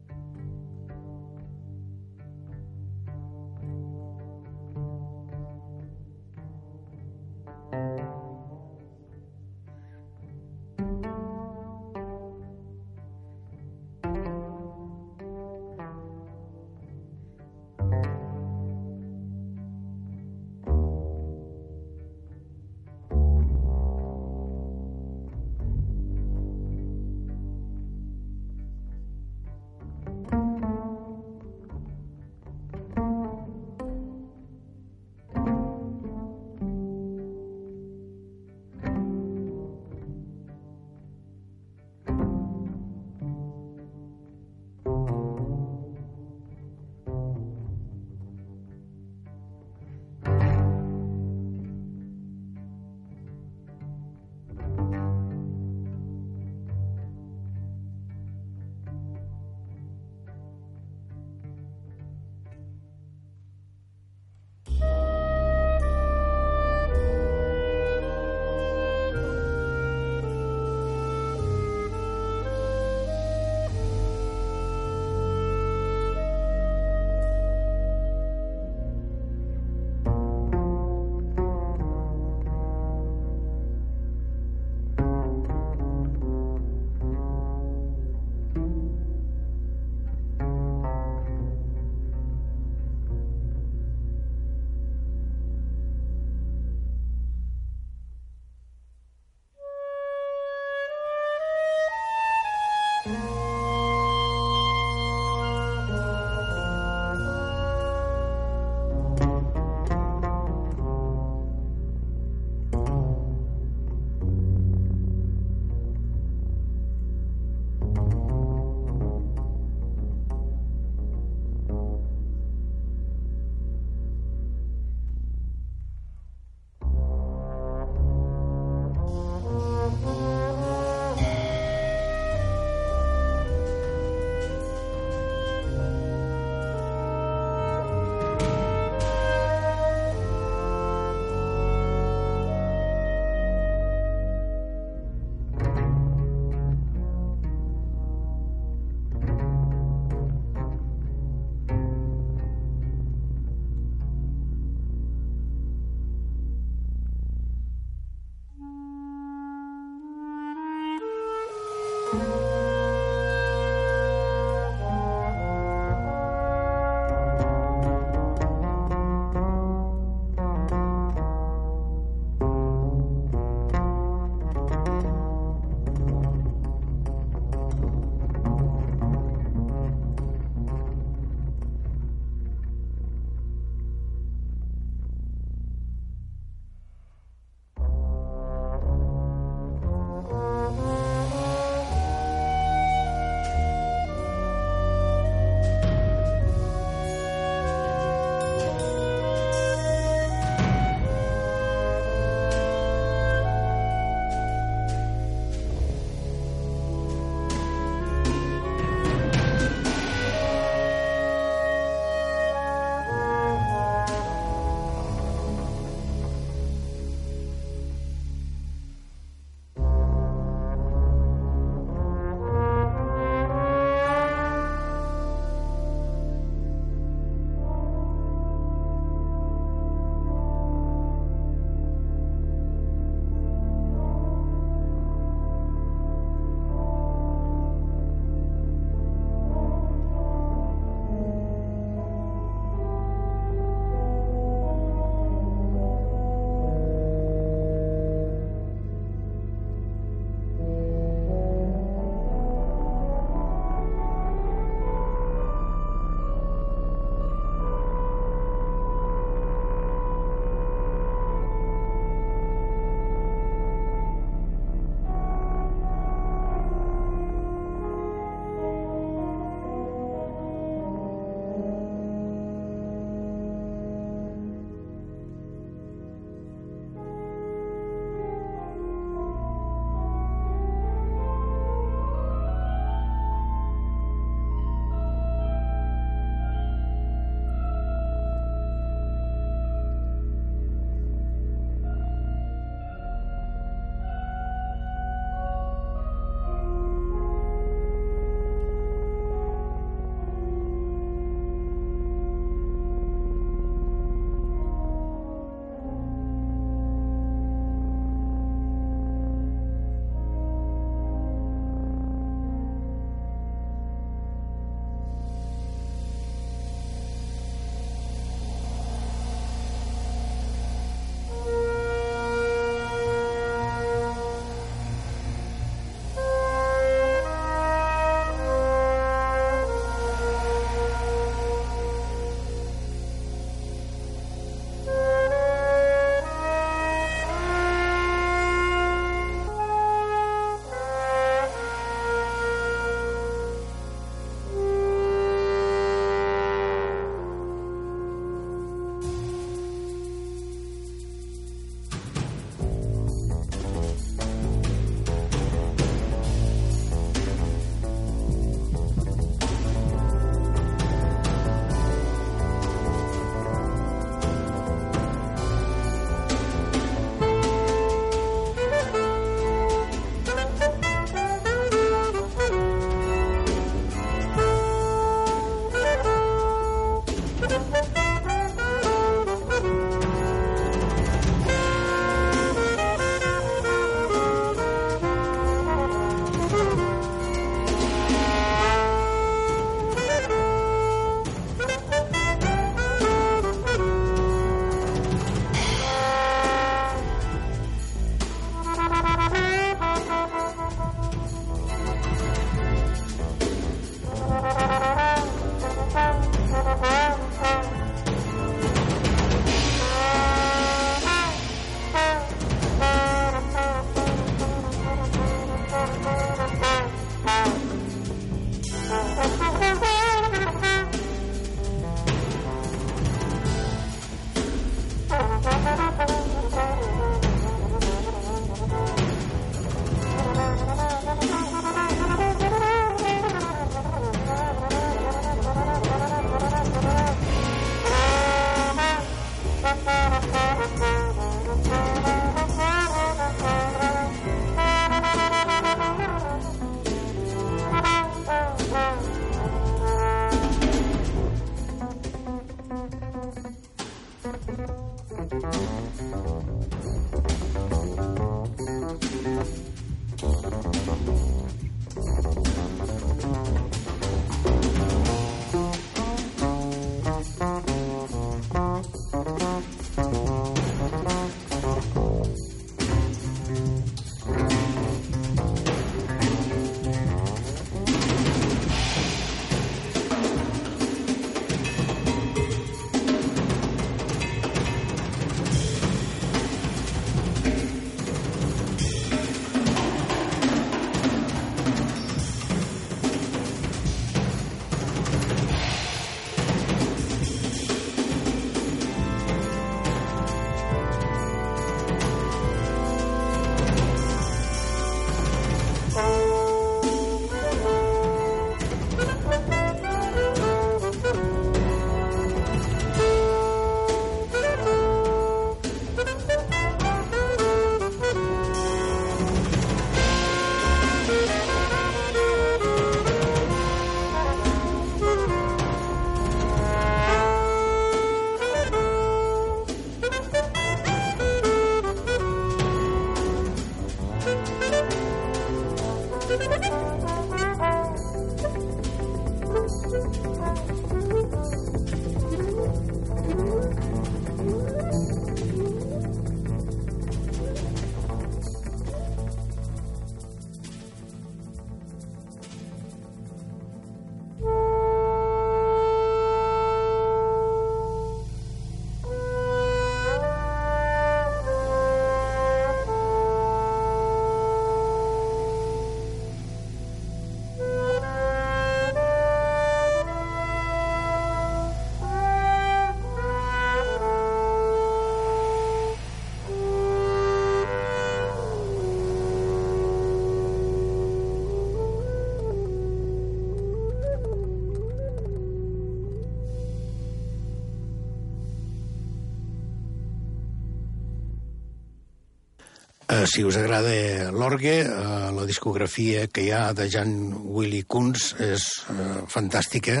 Si us agrada l'orgue, uh, la discografia que hi ha de Jan Willy Kunz és uh, fantàstica.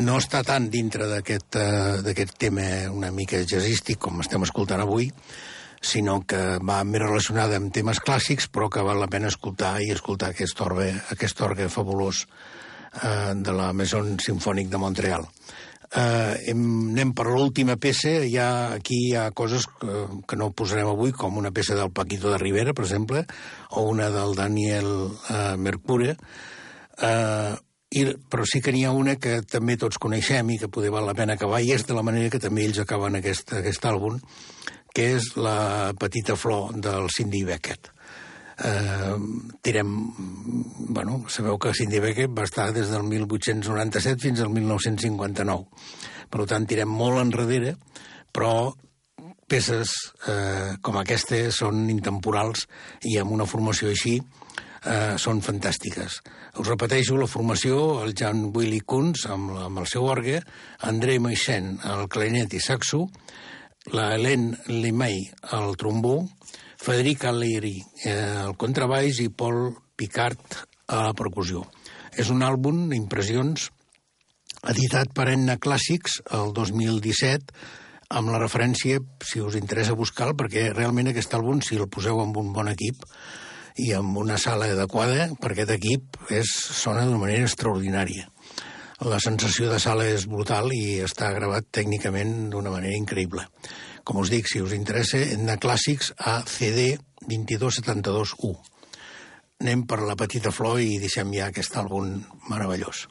No està tan dintre d'aquest uh, tema una mica jazzístic com estem escoltant avui, sinó que va més relacionada amb temes clàssics, però que val la pena escoltar i escoltar aquest orgue, aquest orgue fabulós uh, de la Maison Sinfònic de Montreal. Eh, hem, anem per l'última peça, hi ha, aquí hi ha coses que, que no posarem avui, com una peça del Paquito de Rivera, per exemple, o una del Daniel eh, Mercure, eh, i, però sí que n'hi ha una que també tots coneixem i que poder val la pena acabar, i és de la manera que també ells acaben aquest, aquest àlbum, que és la petita flor del Cindy Beckett eh, tirem... Bueno, sabeu que Cindy Beckett va estar des del 1897 fins al 1959. Per tant, tirem molt enrere, però peces eh, com aquesta són intemporals i amb una formació així eh, són fantàstiques. Us repeteixo, la formació, el Jan Willy Kunz amb, amb el seu orgue, André Moixen al clarinet i saxo, la Hélène Limay al trombó, Frederic Alleri eh, al contrabaix i Paul Picard a la percussió. És un àlbum d'impressions editat per Enna Clàssics el 2017 amb la referència, si us interessa buscar perquè realment aquest àlbum, si el poseu amb un bon equip i amb una sala adequada, per aquest equip és, sona d'una manera extraordinària. La sensació de sala és brutal i està gravat tècnicament d'una manera increïble. Com us dic, si us interessa, Etna Clàssics a CD 22721. Anem per la petita flor i deixem ja aquest àlbum meravellós.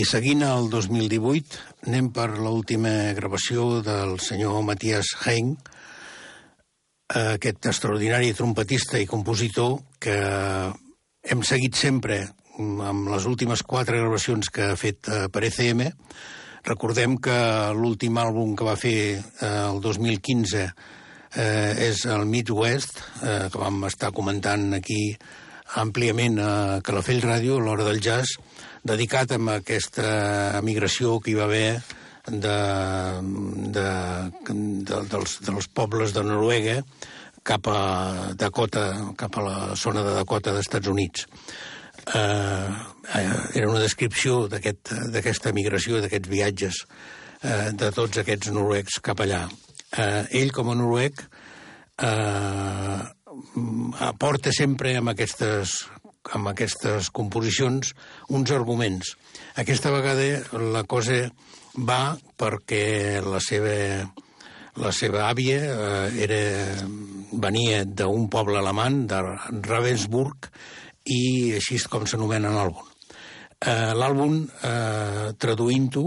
I seguint el 2018, anem per l'última gravació del senyor Matías Hein, aquest extraordinari trompetista i compositor que hem seguit sempre amb les últimes quatre gravacions que ha fet per ECM. Recordem que l'últim àlbum que va fer eh, el 2015 eh, és el Midwest, eh, que vam estar comentant aquí àmpliament a Calafell Ràdio, l'hora del jazz, dedicat a aquesta migració que hi va haver de, de, de, dels, dels pobles de Noruega cap a Dakota, cap a la zona de Dakota d'Estats Units. Eh, eh, era una descripció d'aquesta aquest, migració, d'aquests viatges eh, de tots aquests noruecs cap allà. Eh, ell, com a noruec, eh, aporta sempre amb aquestes amb aquestes composicions uns arguments. Aquesta vegada la cosa va perquè la seva, la seva àvia eh, era, venia d'un poble alemany, de Ravensburg, i així és com s'anomena l'àlbum. Eh, l'àlbum, eh, traduint-ho,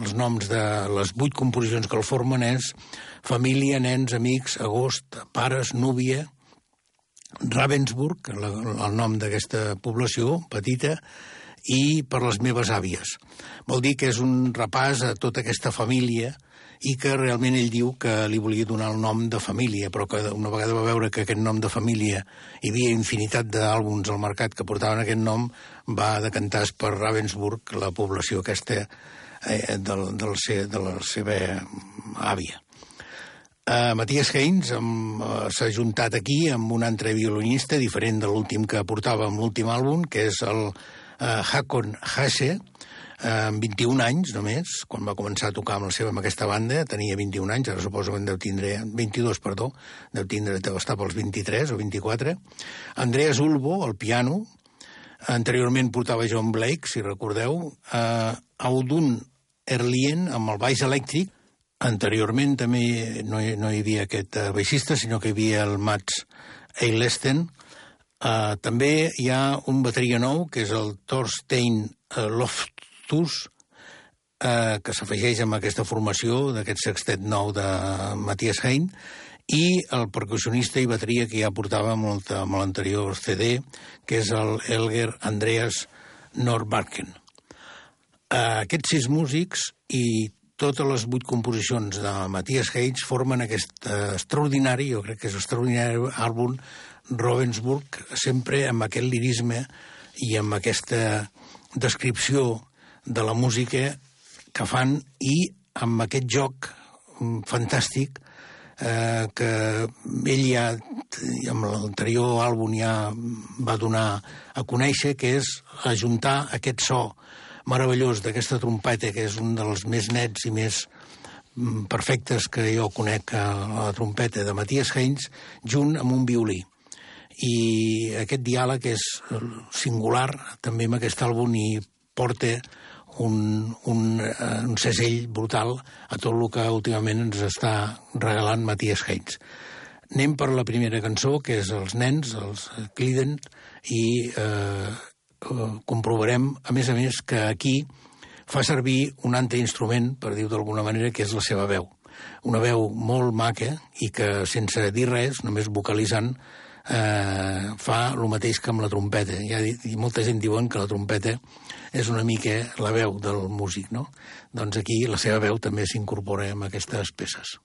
els noms de les vuit composicions que el formen és Família, nens, amics, agost, pares, núvia, Ravensburg, la, el nom d'aquesta població petita, i per les meves àvies. Vol dir que és un repàs a tota aquesta família i que realment ell diu que li volia donar el nom de família, però que una vegada va veure que aquest nom de família hi havia infinitat d'àlbums al mercat que portaven aquest nom, va decantar per Ravensburg, la població aquesta eh, del, del, de la seva àvia. Uh, Matías Haynes uh, s'ha juntat aquí amb un altre violinista diferent de l'últim que portava amb l'últim àlbum, que és el uh, Hakon Hase, uh, amb 21 anys només, quan va començar a tocar amb, la seva, amb aquesta banda, tenia 21 anys, ara suposo que en deu tindre, 22, perdó, deu tindre, deu estar pels 23 o 24. Andreas Ulbo, al piano, anteriorment portava John Blake, si recordeu, uh, Audun Erlien, amb el baix elèctric, Anteriorment també no hi, no hi havia aquest uh, baixista, sinó que hi havia el Mats Eilesten. Uh, també hi ha un bateria nou, que és el Thorstein uh, Loftus, uh, que s'afegeix amb aquesta formació d'aquest sextet nou de Matthias Hein, i el percussionista i bateria que ja portava molt amb l'anterior CD, que és el Elger Andreas Norbarken. Uh, aquests sis músics i totes les vuit composicions de Matthias Hayes formen aquest eh, extraordinari, jo crec que és extraordinari àlbum Ravensburg, sempre amb aquest lirisme i amb aquesta descripció de la música que fan i amb aquest joc mm, fantàstic eh, que ell ja, amb l'anterior àlbum ja va donar a conèixer, que és ajuntar aquest so meravellós d'aquesta trompeta, que és un dels més nets i més mm, perfectes que jo conec a la trompeta de Matías Haynes, junt amb un violí. I aquest diàleg és singular també amb aquest àlbum i porta un, un, eh, un cesell brutal a tot el que últimament ens està regalant Matías Haynes. Anem per la primera cançó, que és Els nens, els Cliden, i eh, Eh, comprovarem, a més a més, que aquí fa servir un altre instrument, per dir-ho d'alguna manera, que és la seva veu. Una veu molt maca i que, sense dir res, només vocalitzant, eh, fa el mateix que amb la trompeta. Ja, I molta gent diuen que la trompeta és una mica la veu del músic, no? Doncs aquí la seva veu també s'incorpora en aquestes peces.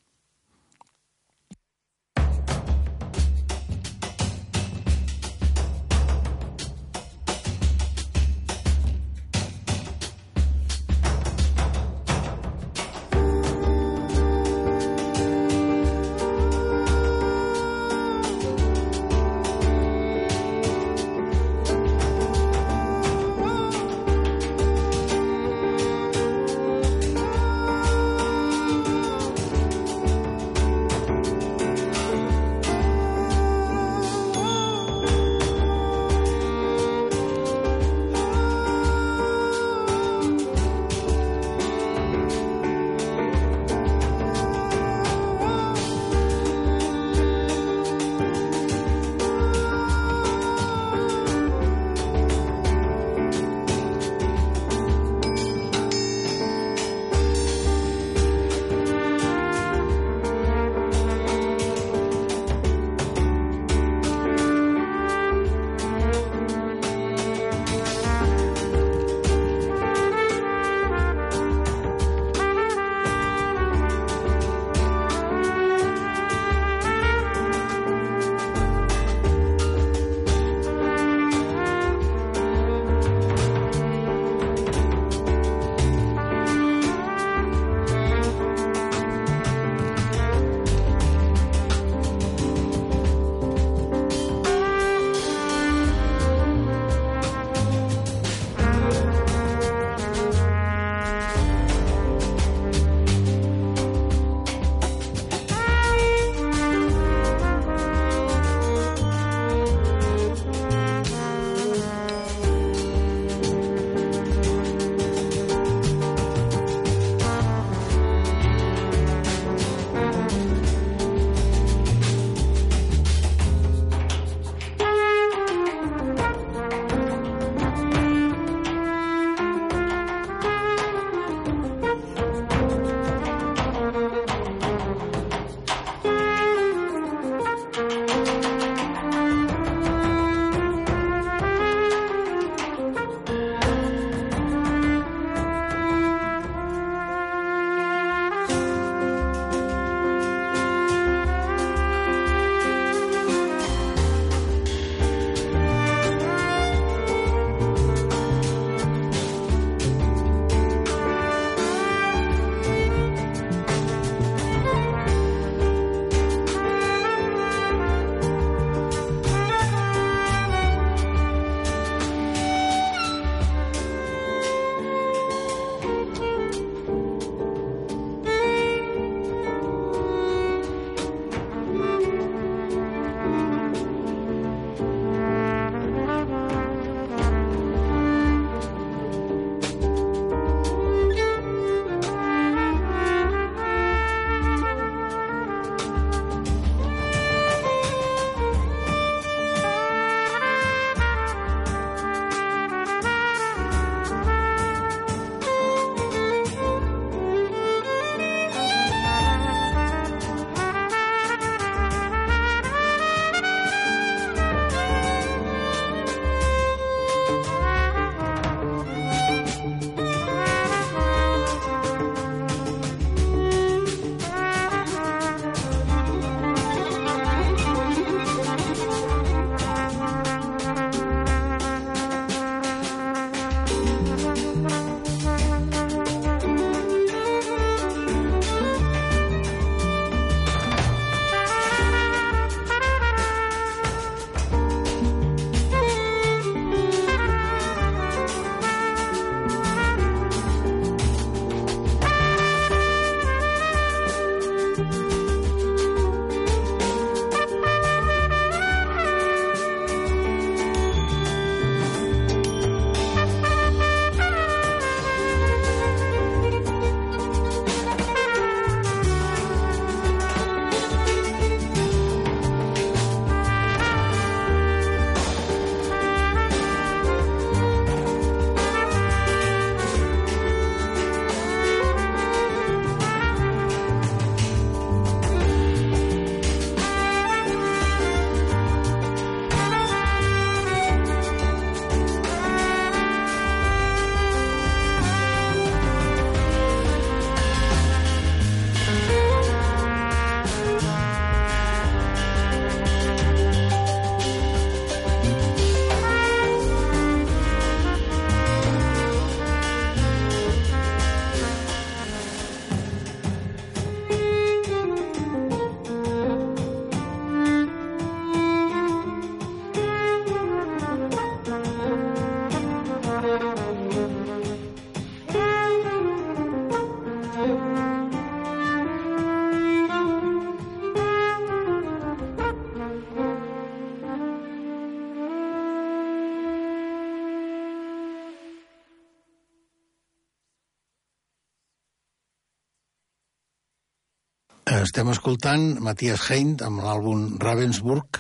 Estem escoltant Matthias Hein amb l'àlbum Ravensburg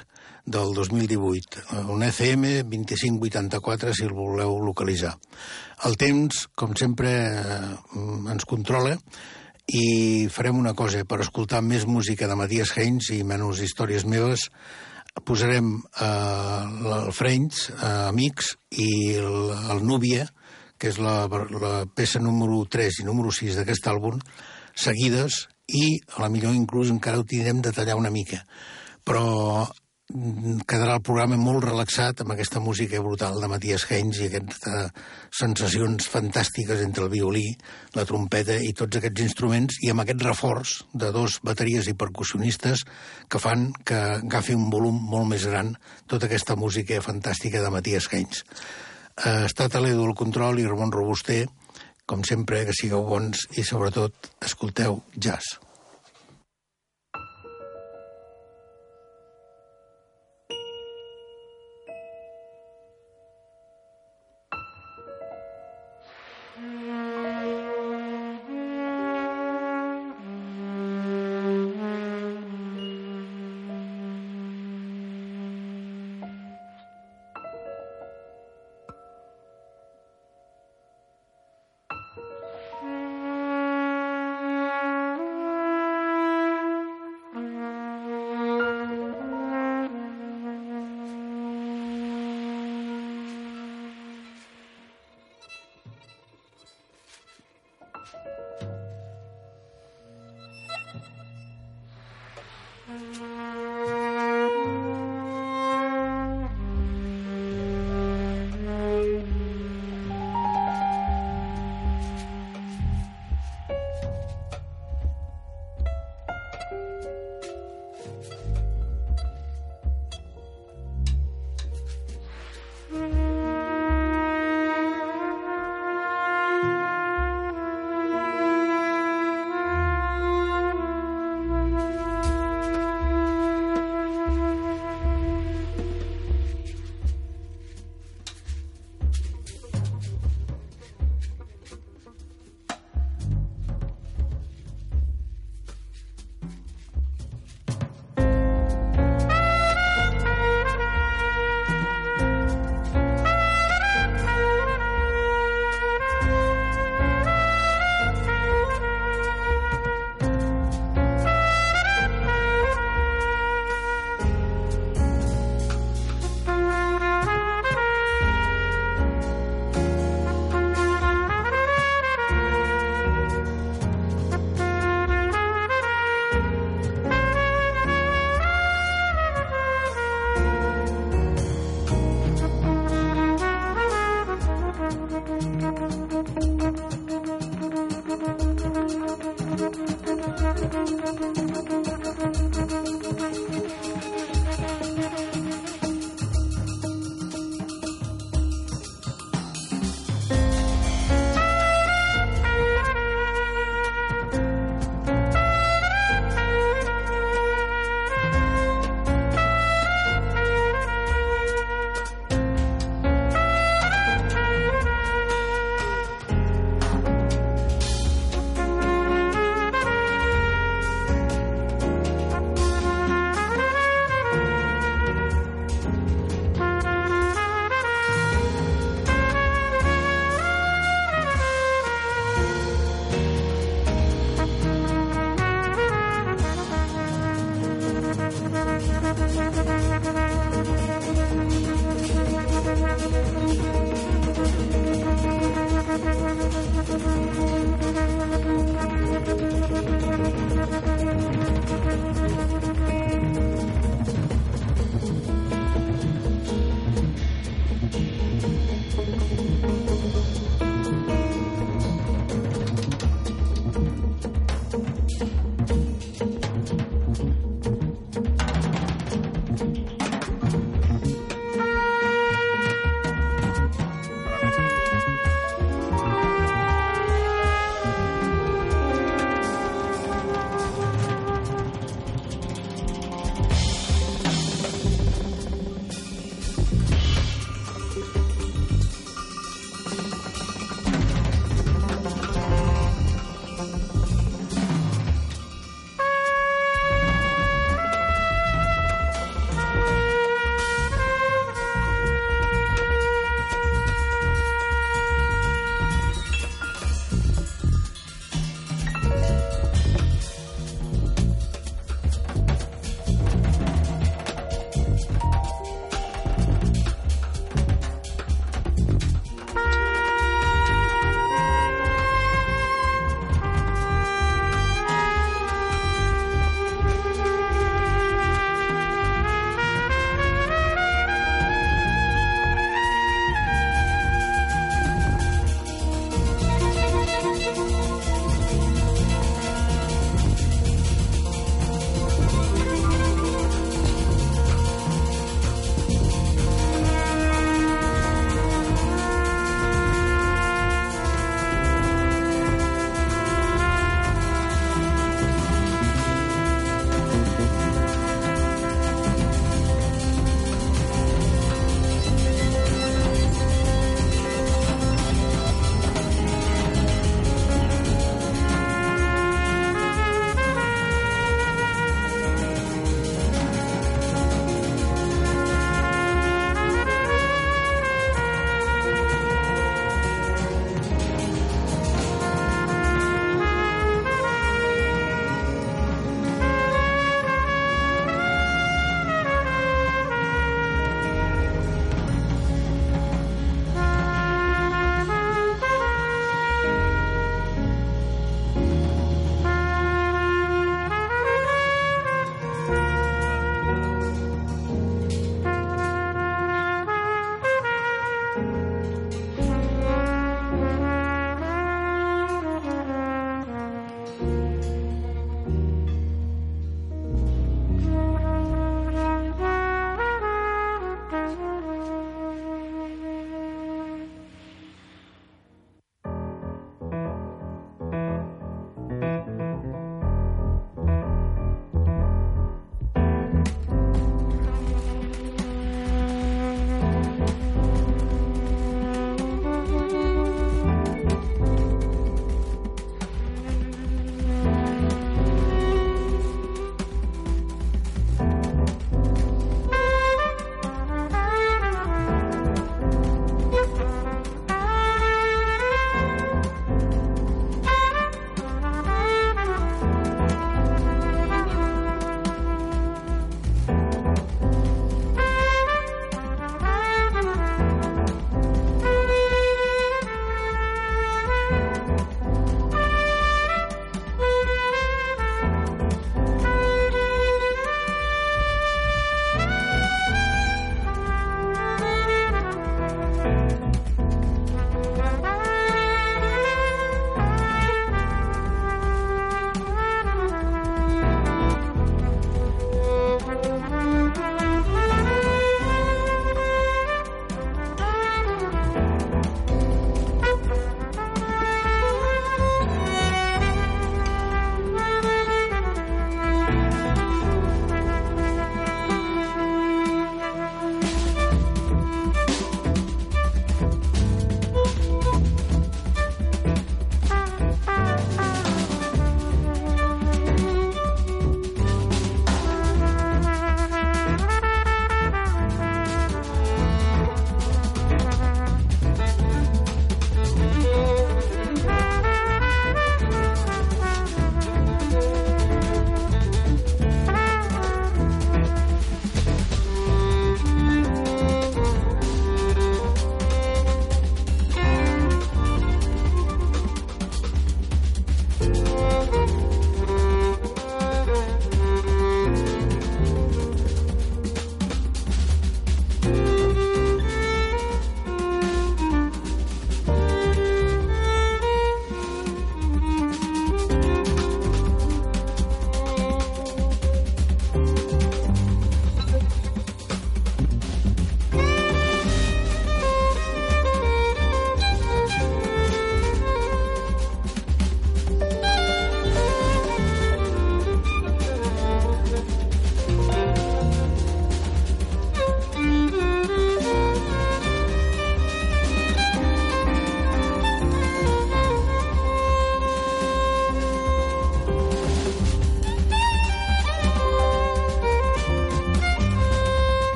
del 2018, un ECM 2584 si el voleu localitzar. El temps, com sempre, eh, ens controla i farem una cosa, per escoltar més música de Matthias Haynes i menys històries meves, posarem eh, el Friends, eh, Amics, i el, el Núbia, que és la, la peça número 3 i número 6 d'aquest àlbum, seguides, i a la millor inclús encara ho tindrem de tallar una mica. Però mm, quedarà el programa molt relaxat amb aquesta música brutal de Matías Haynes i aquestes sensacions fantàstiques entre el violí, la trompeta i tots aquests instruments i amb aquest reforç de dos bateries i percussionistes que fan que agafi un volum molt més gran tota aquesta música fantàstica de Matías Haynes. Eh, està l'Edu el control i Ramon Robuster com sempre, que sigueu bons i, sobretot, escolteu jazz.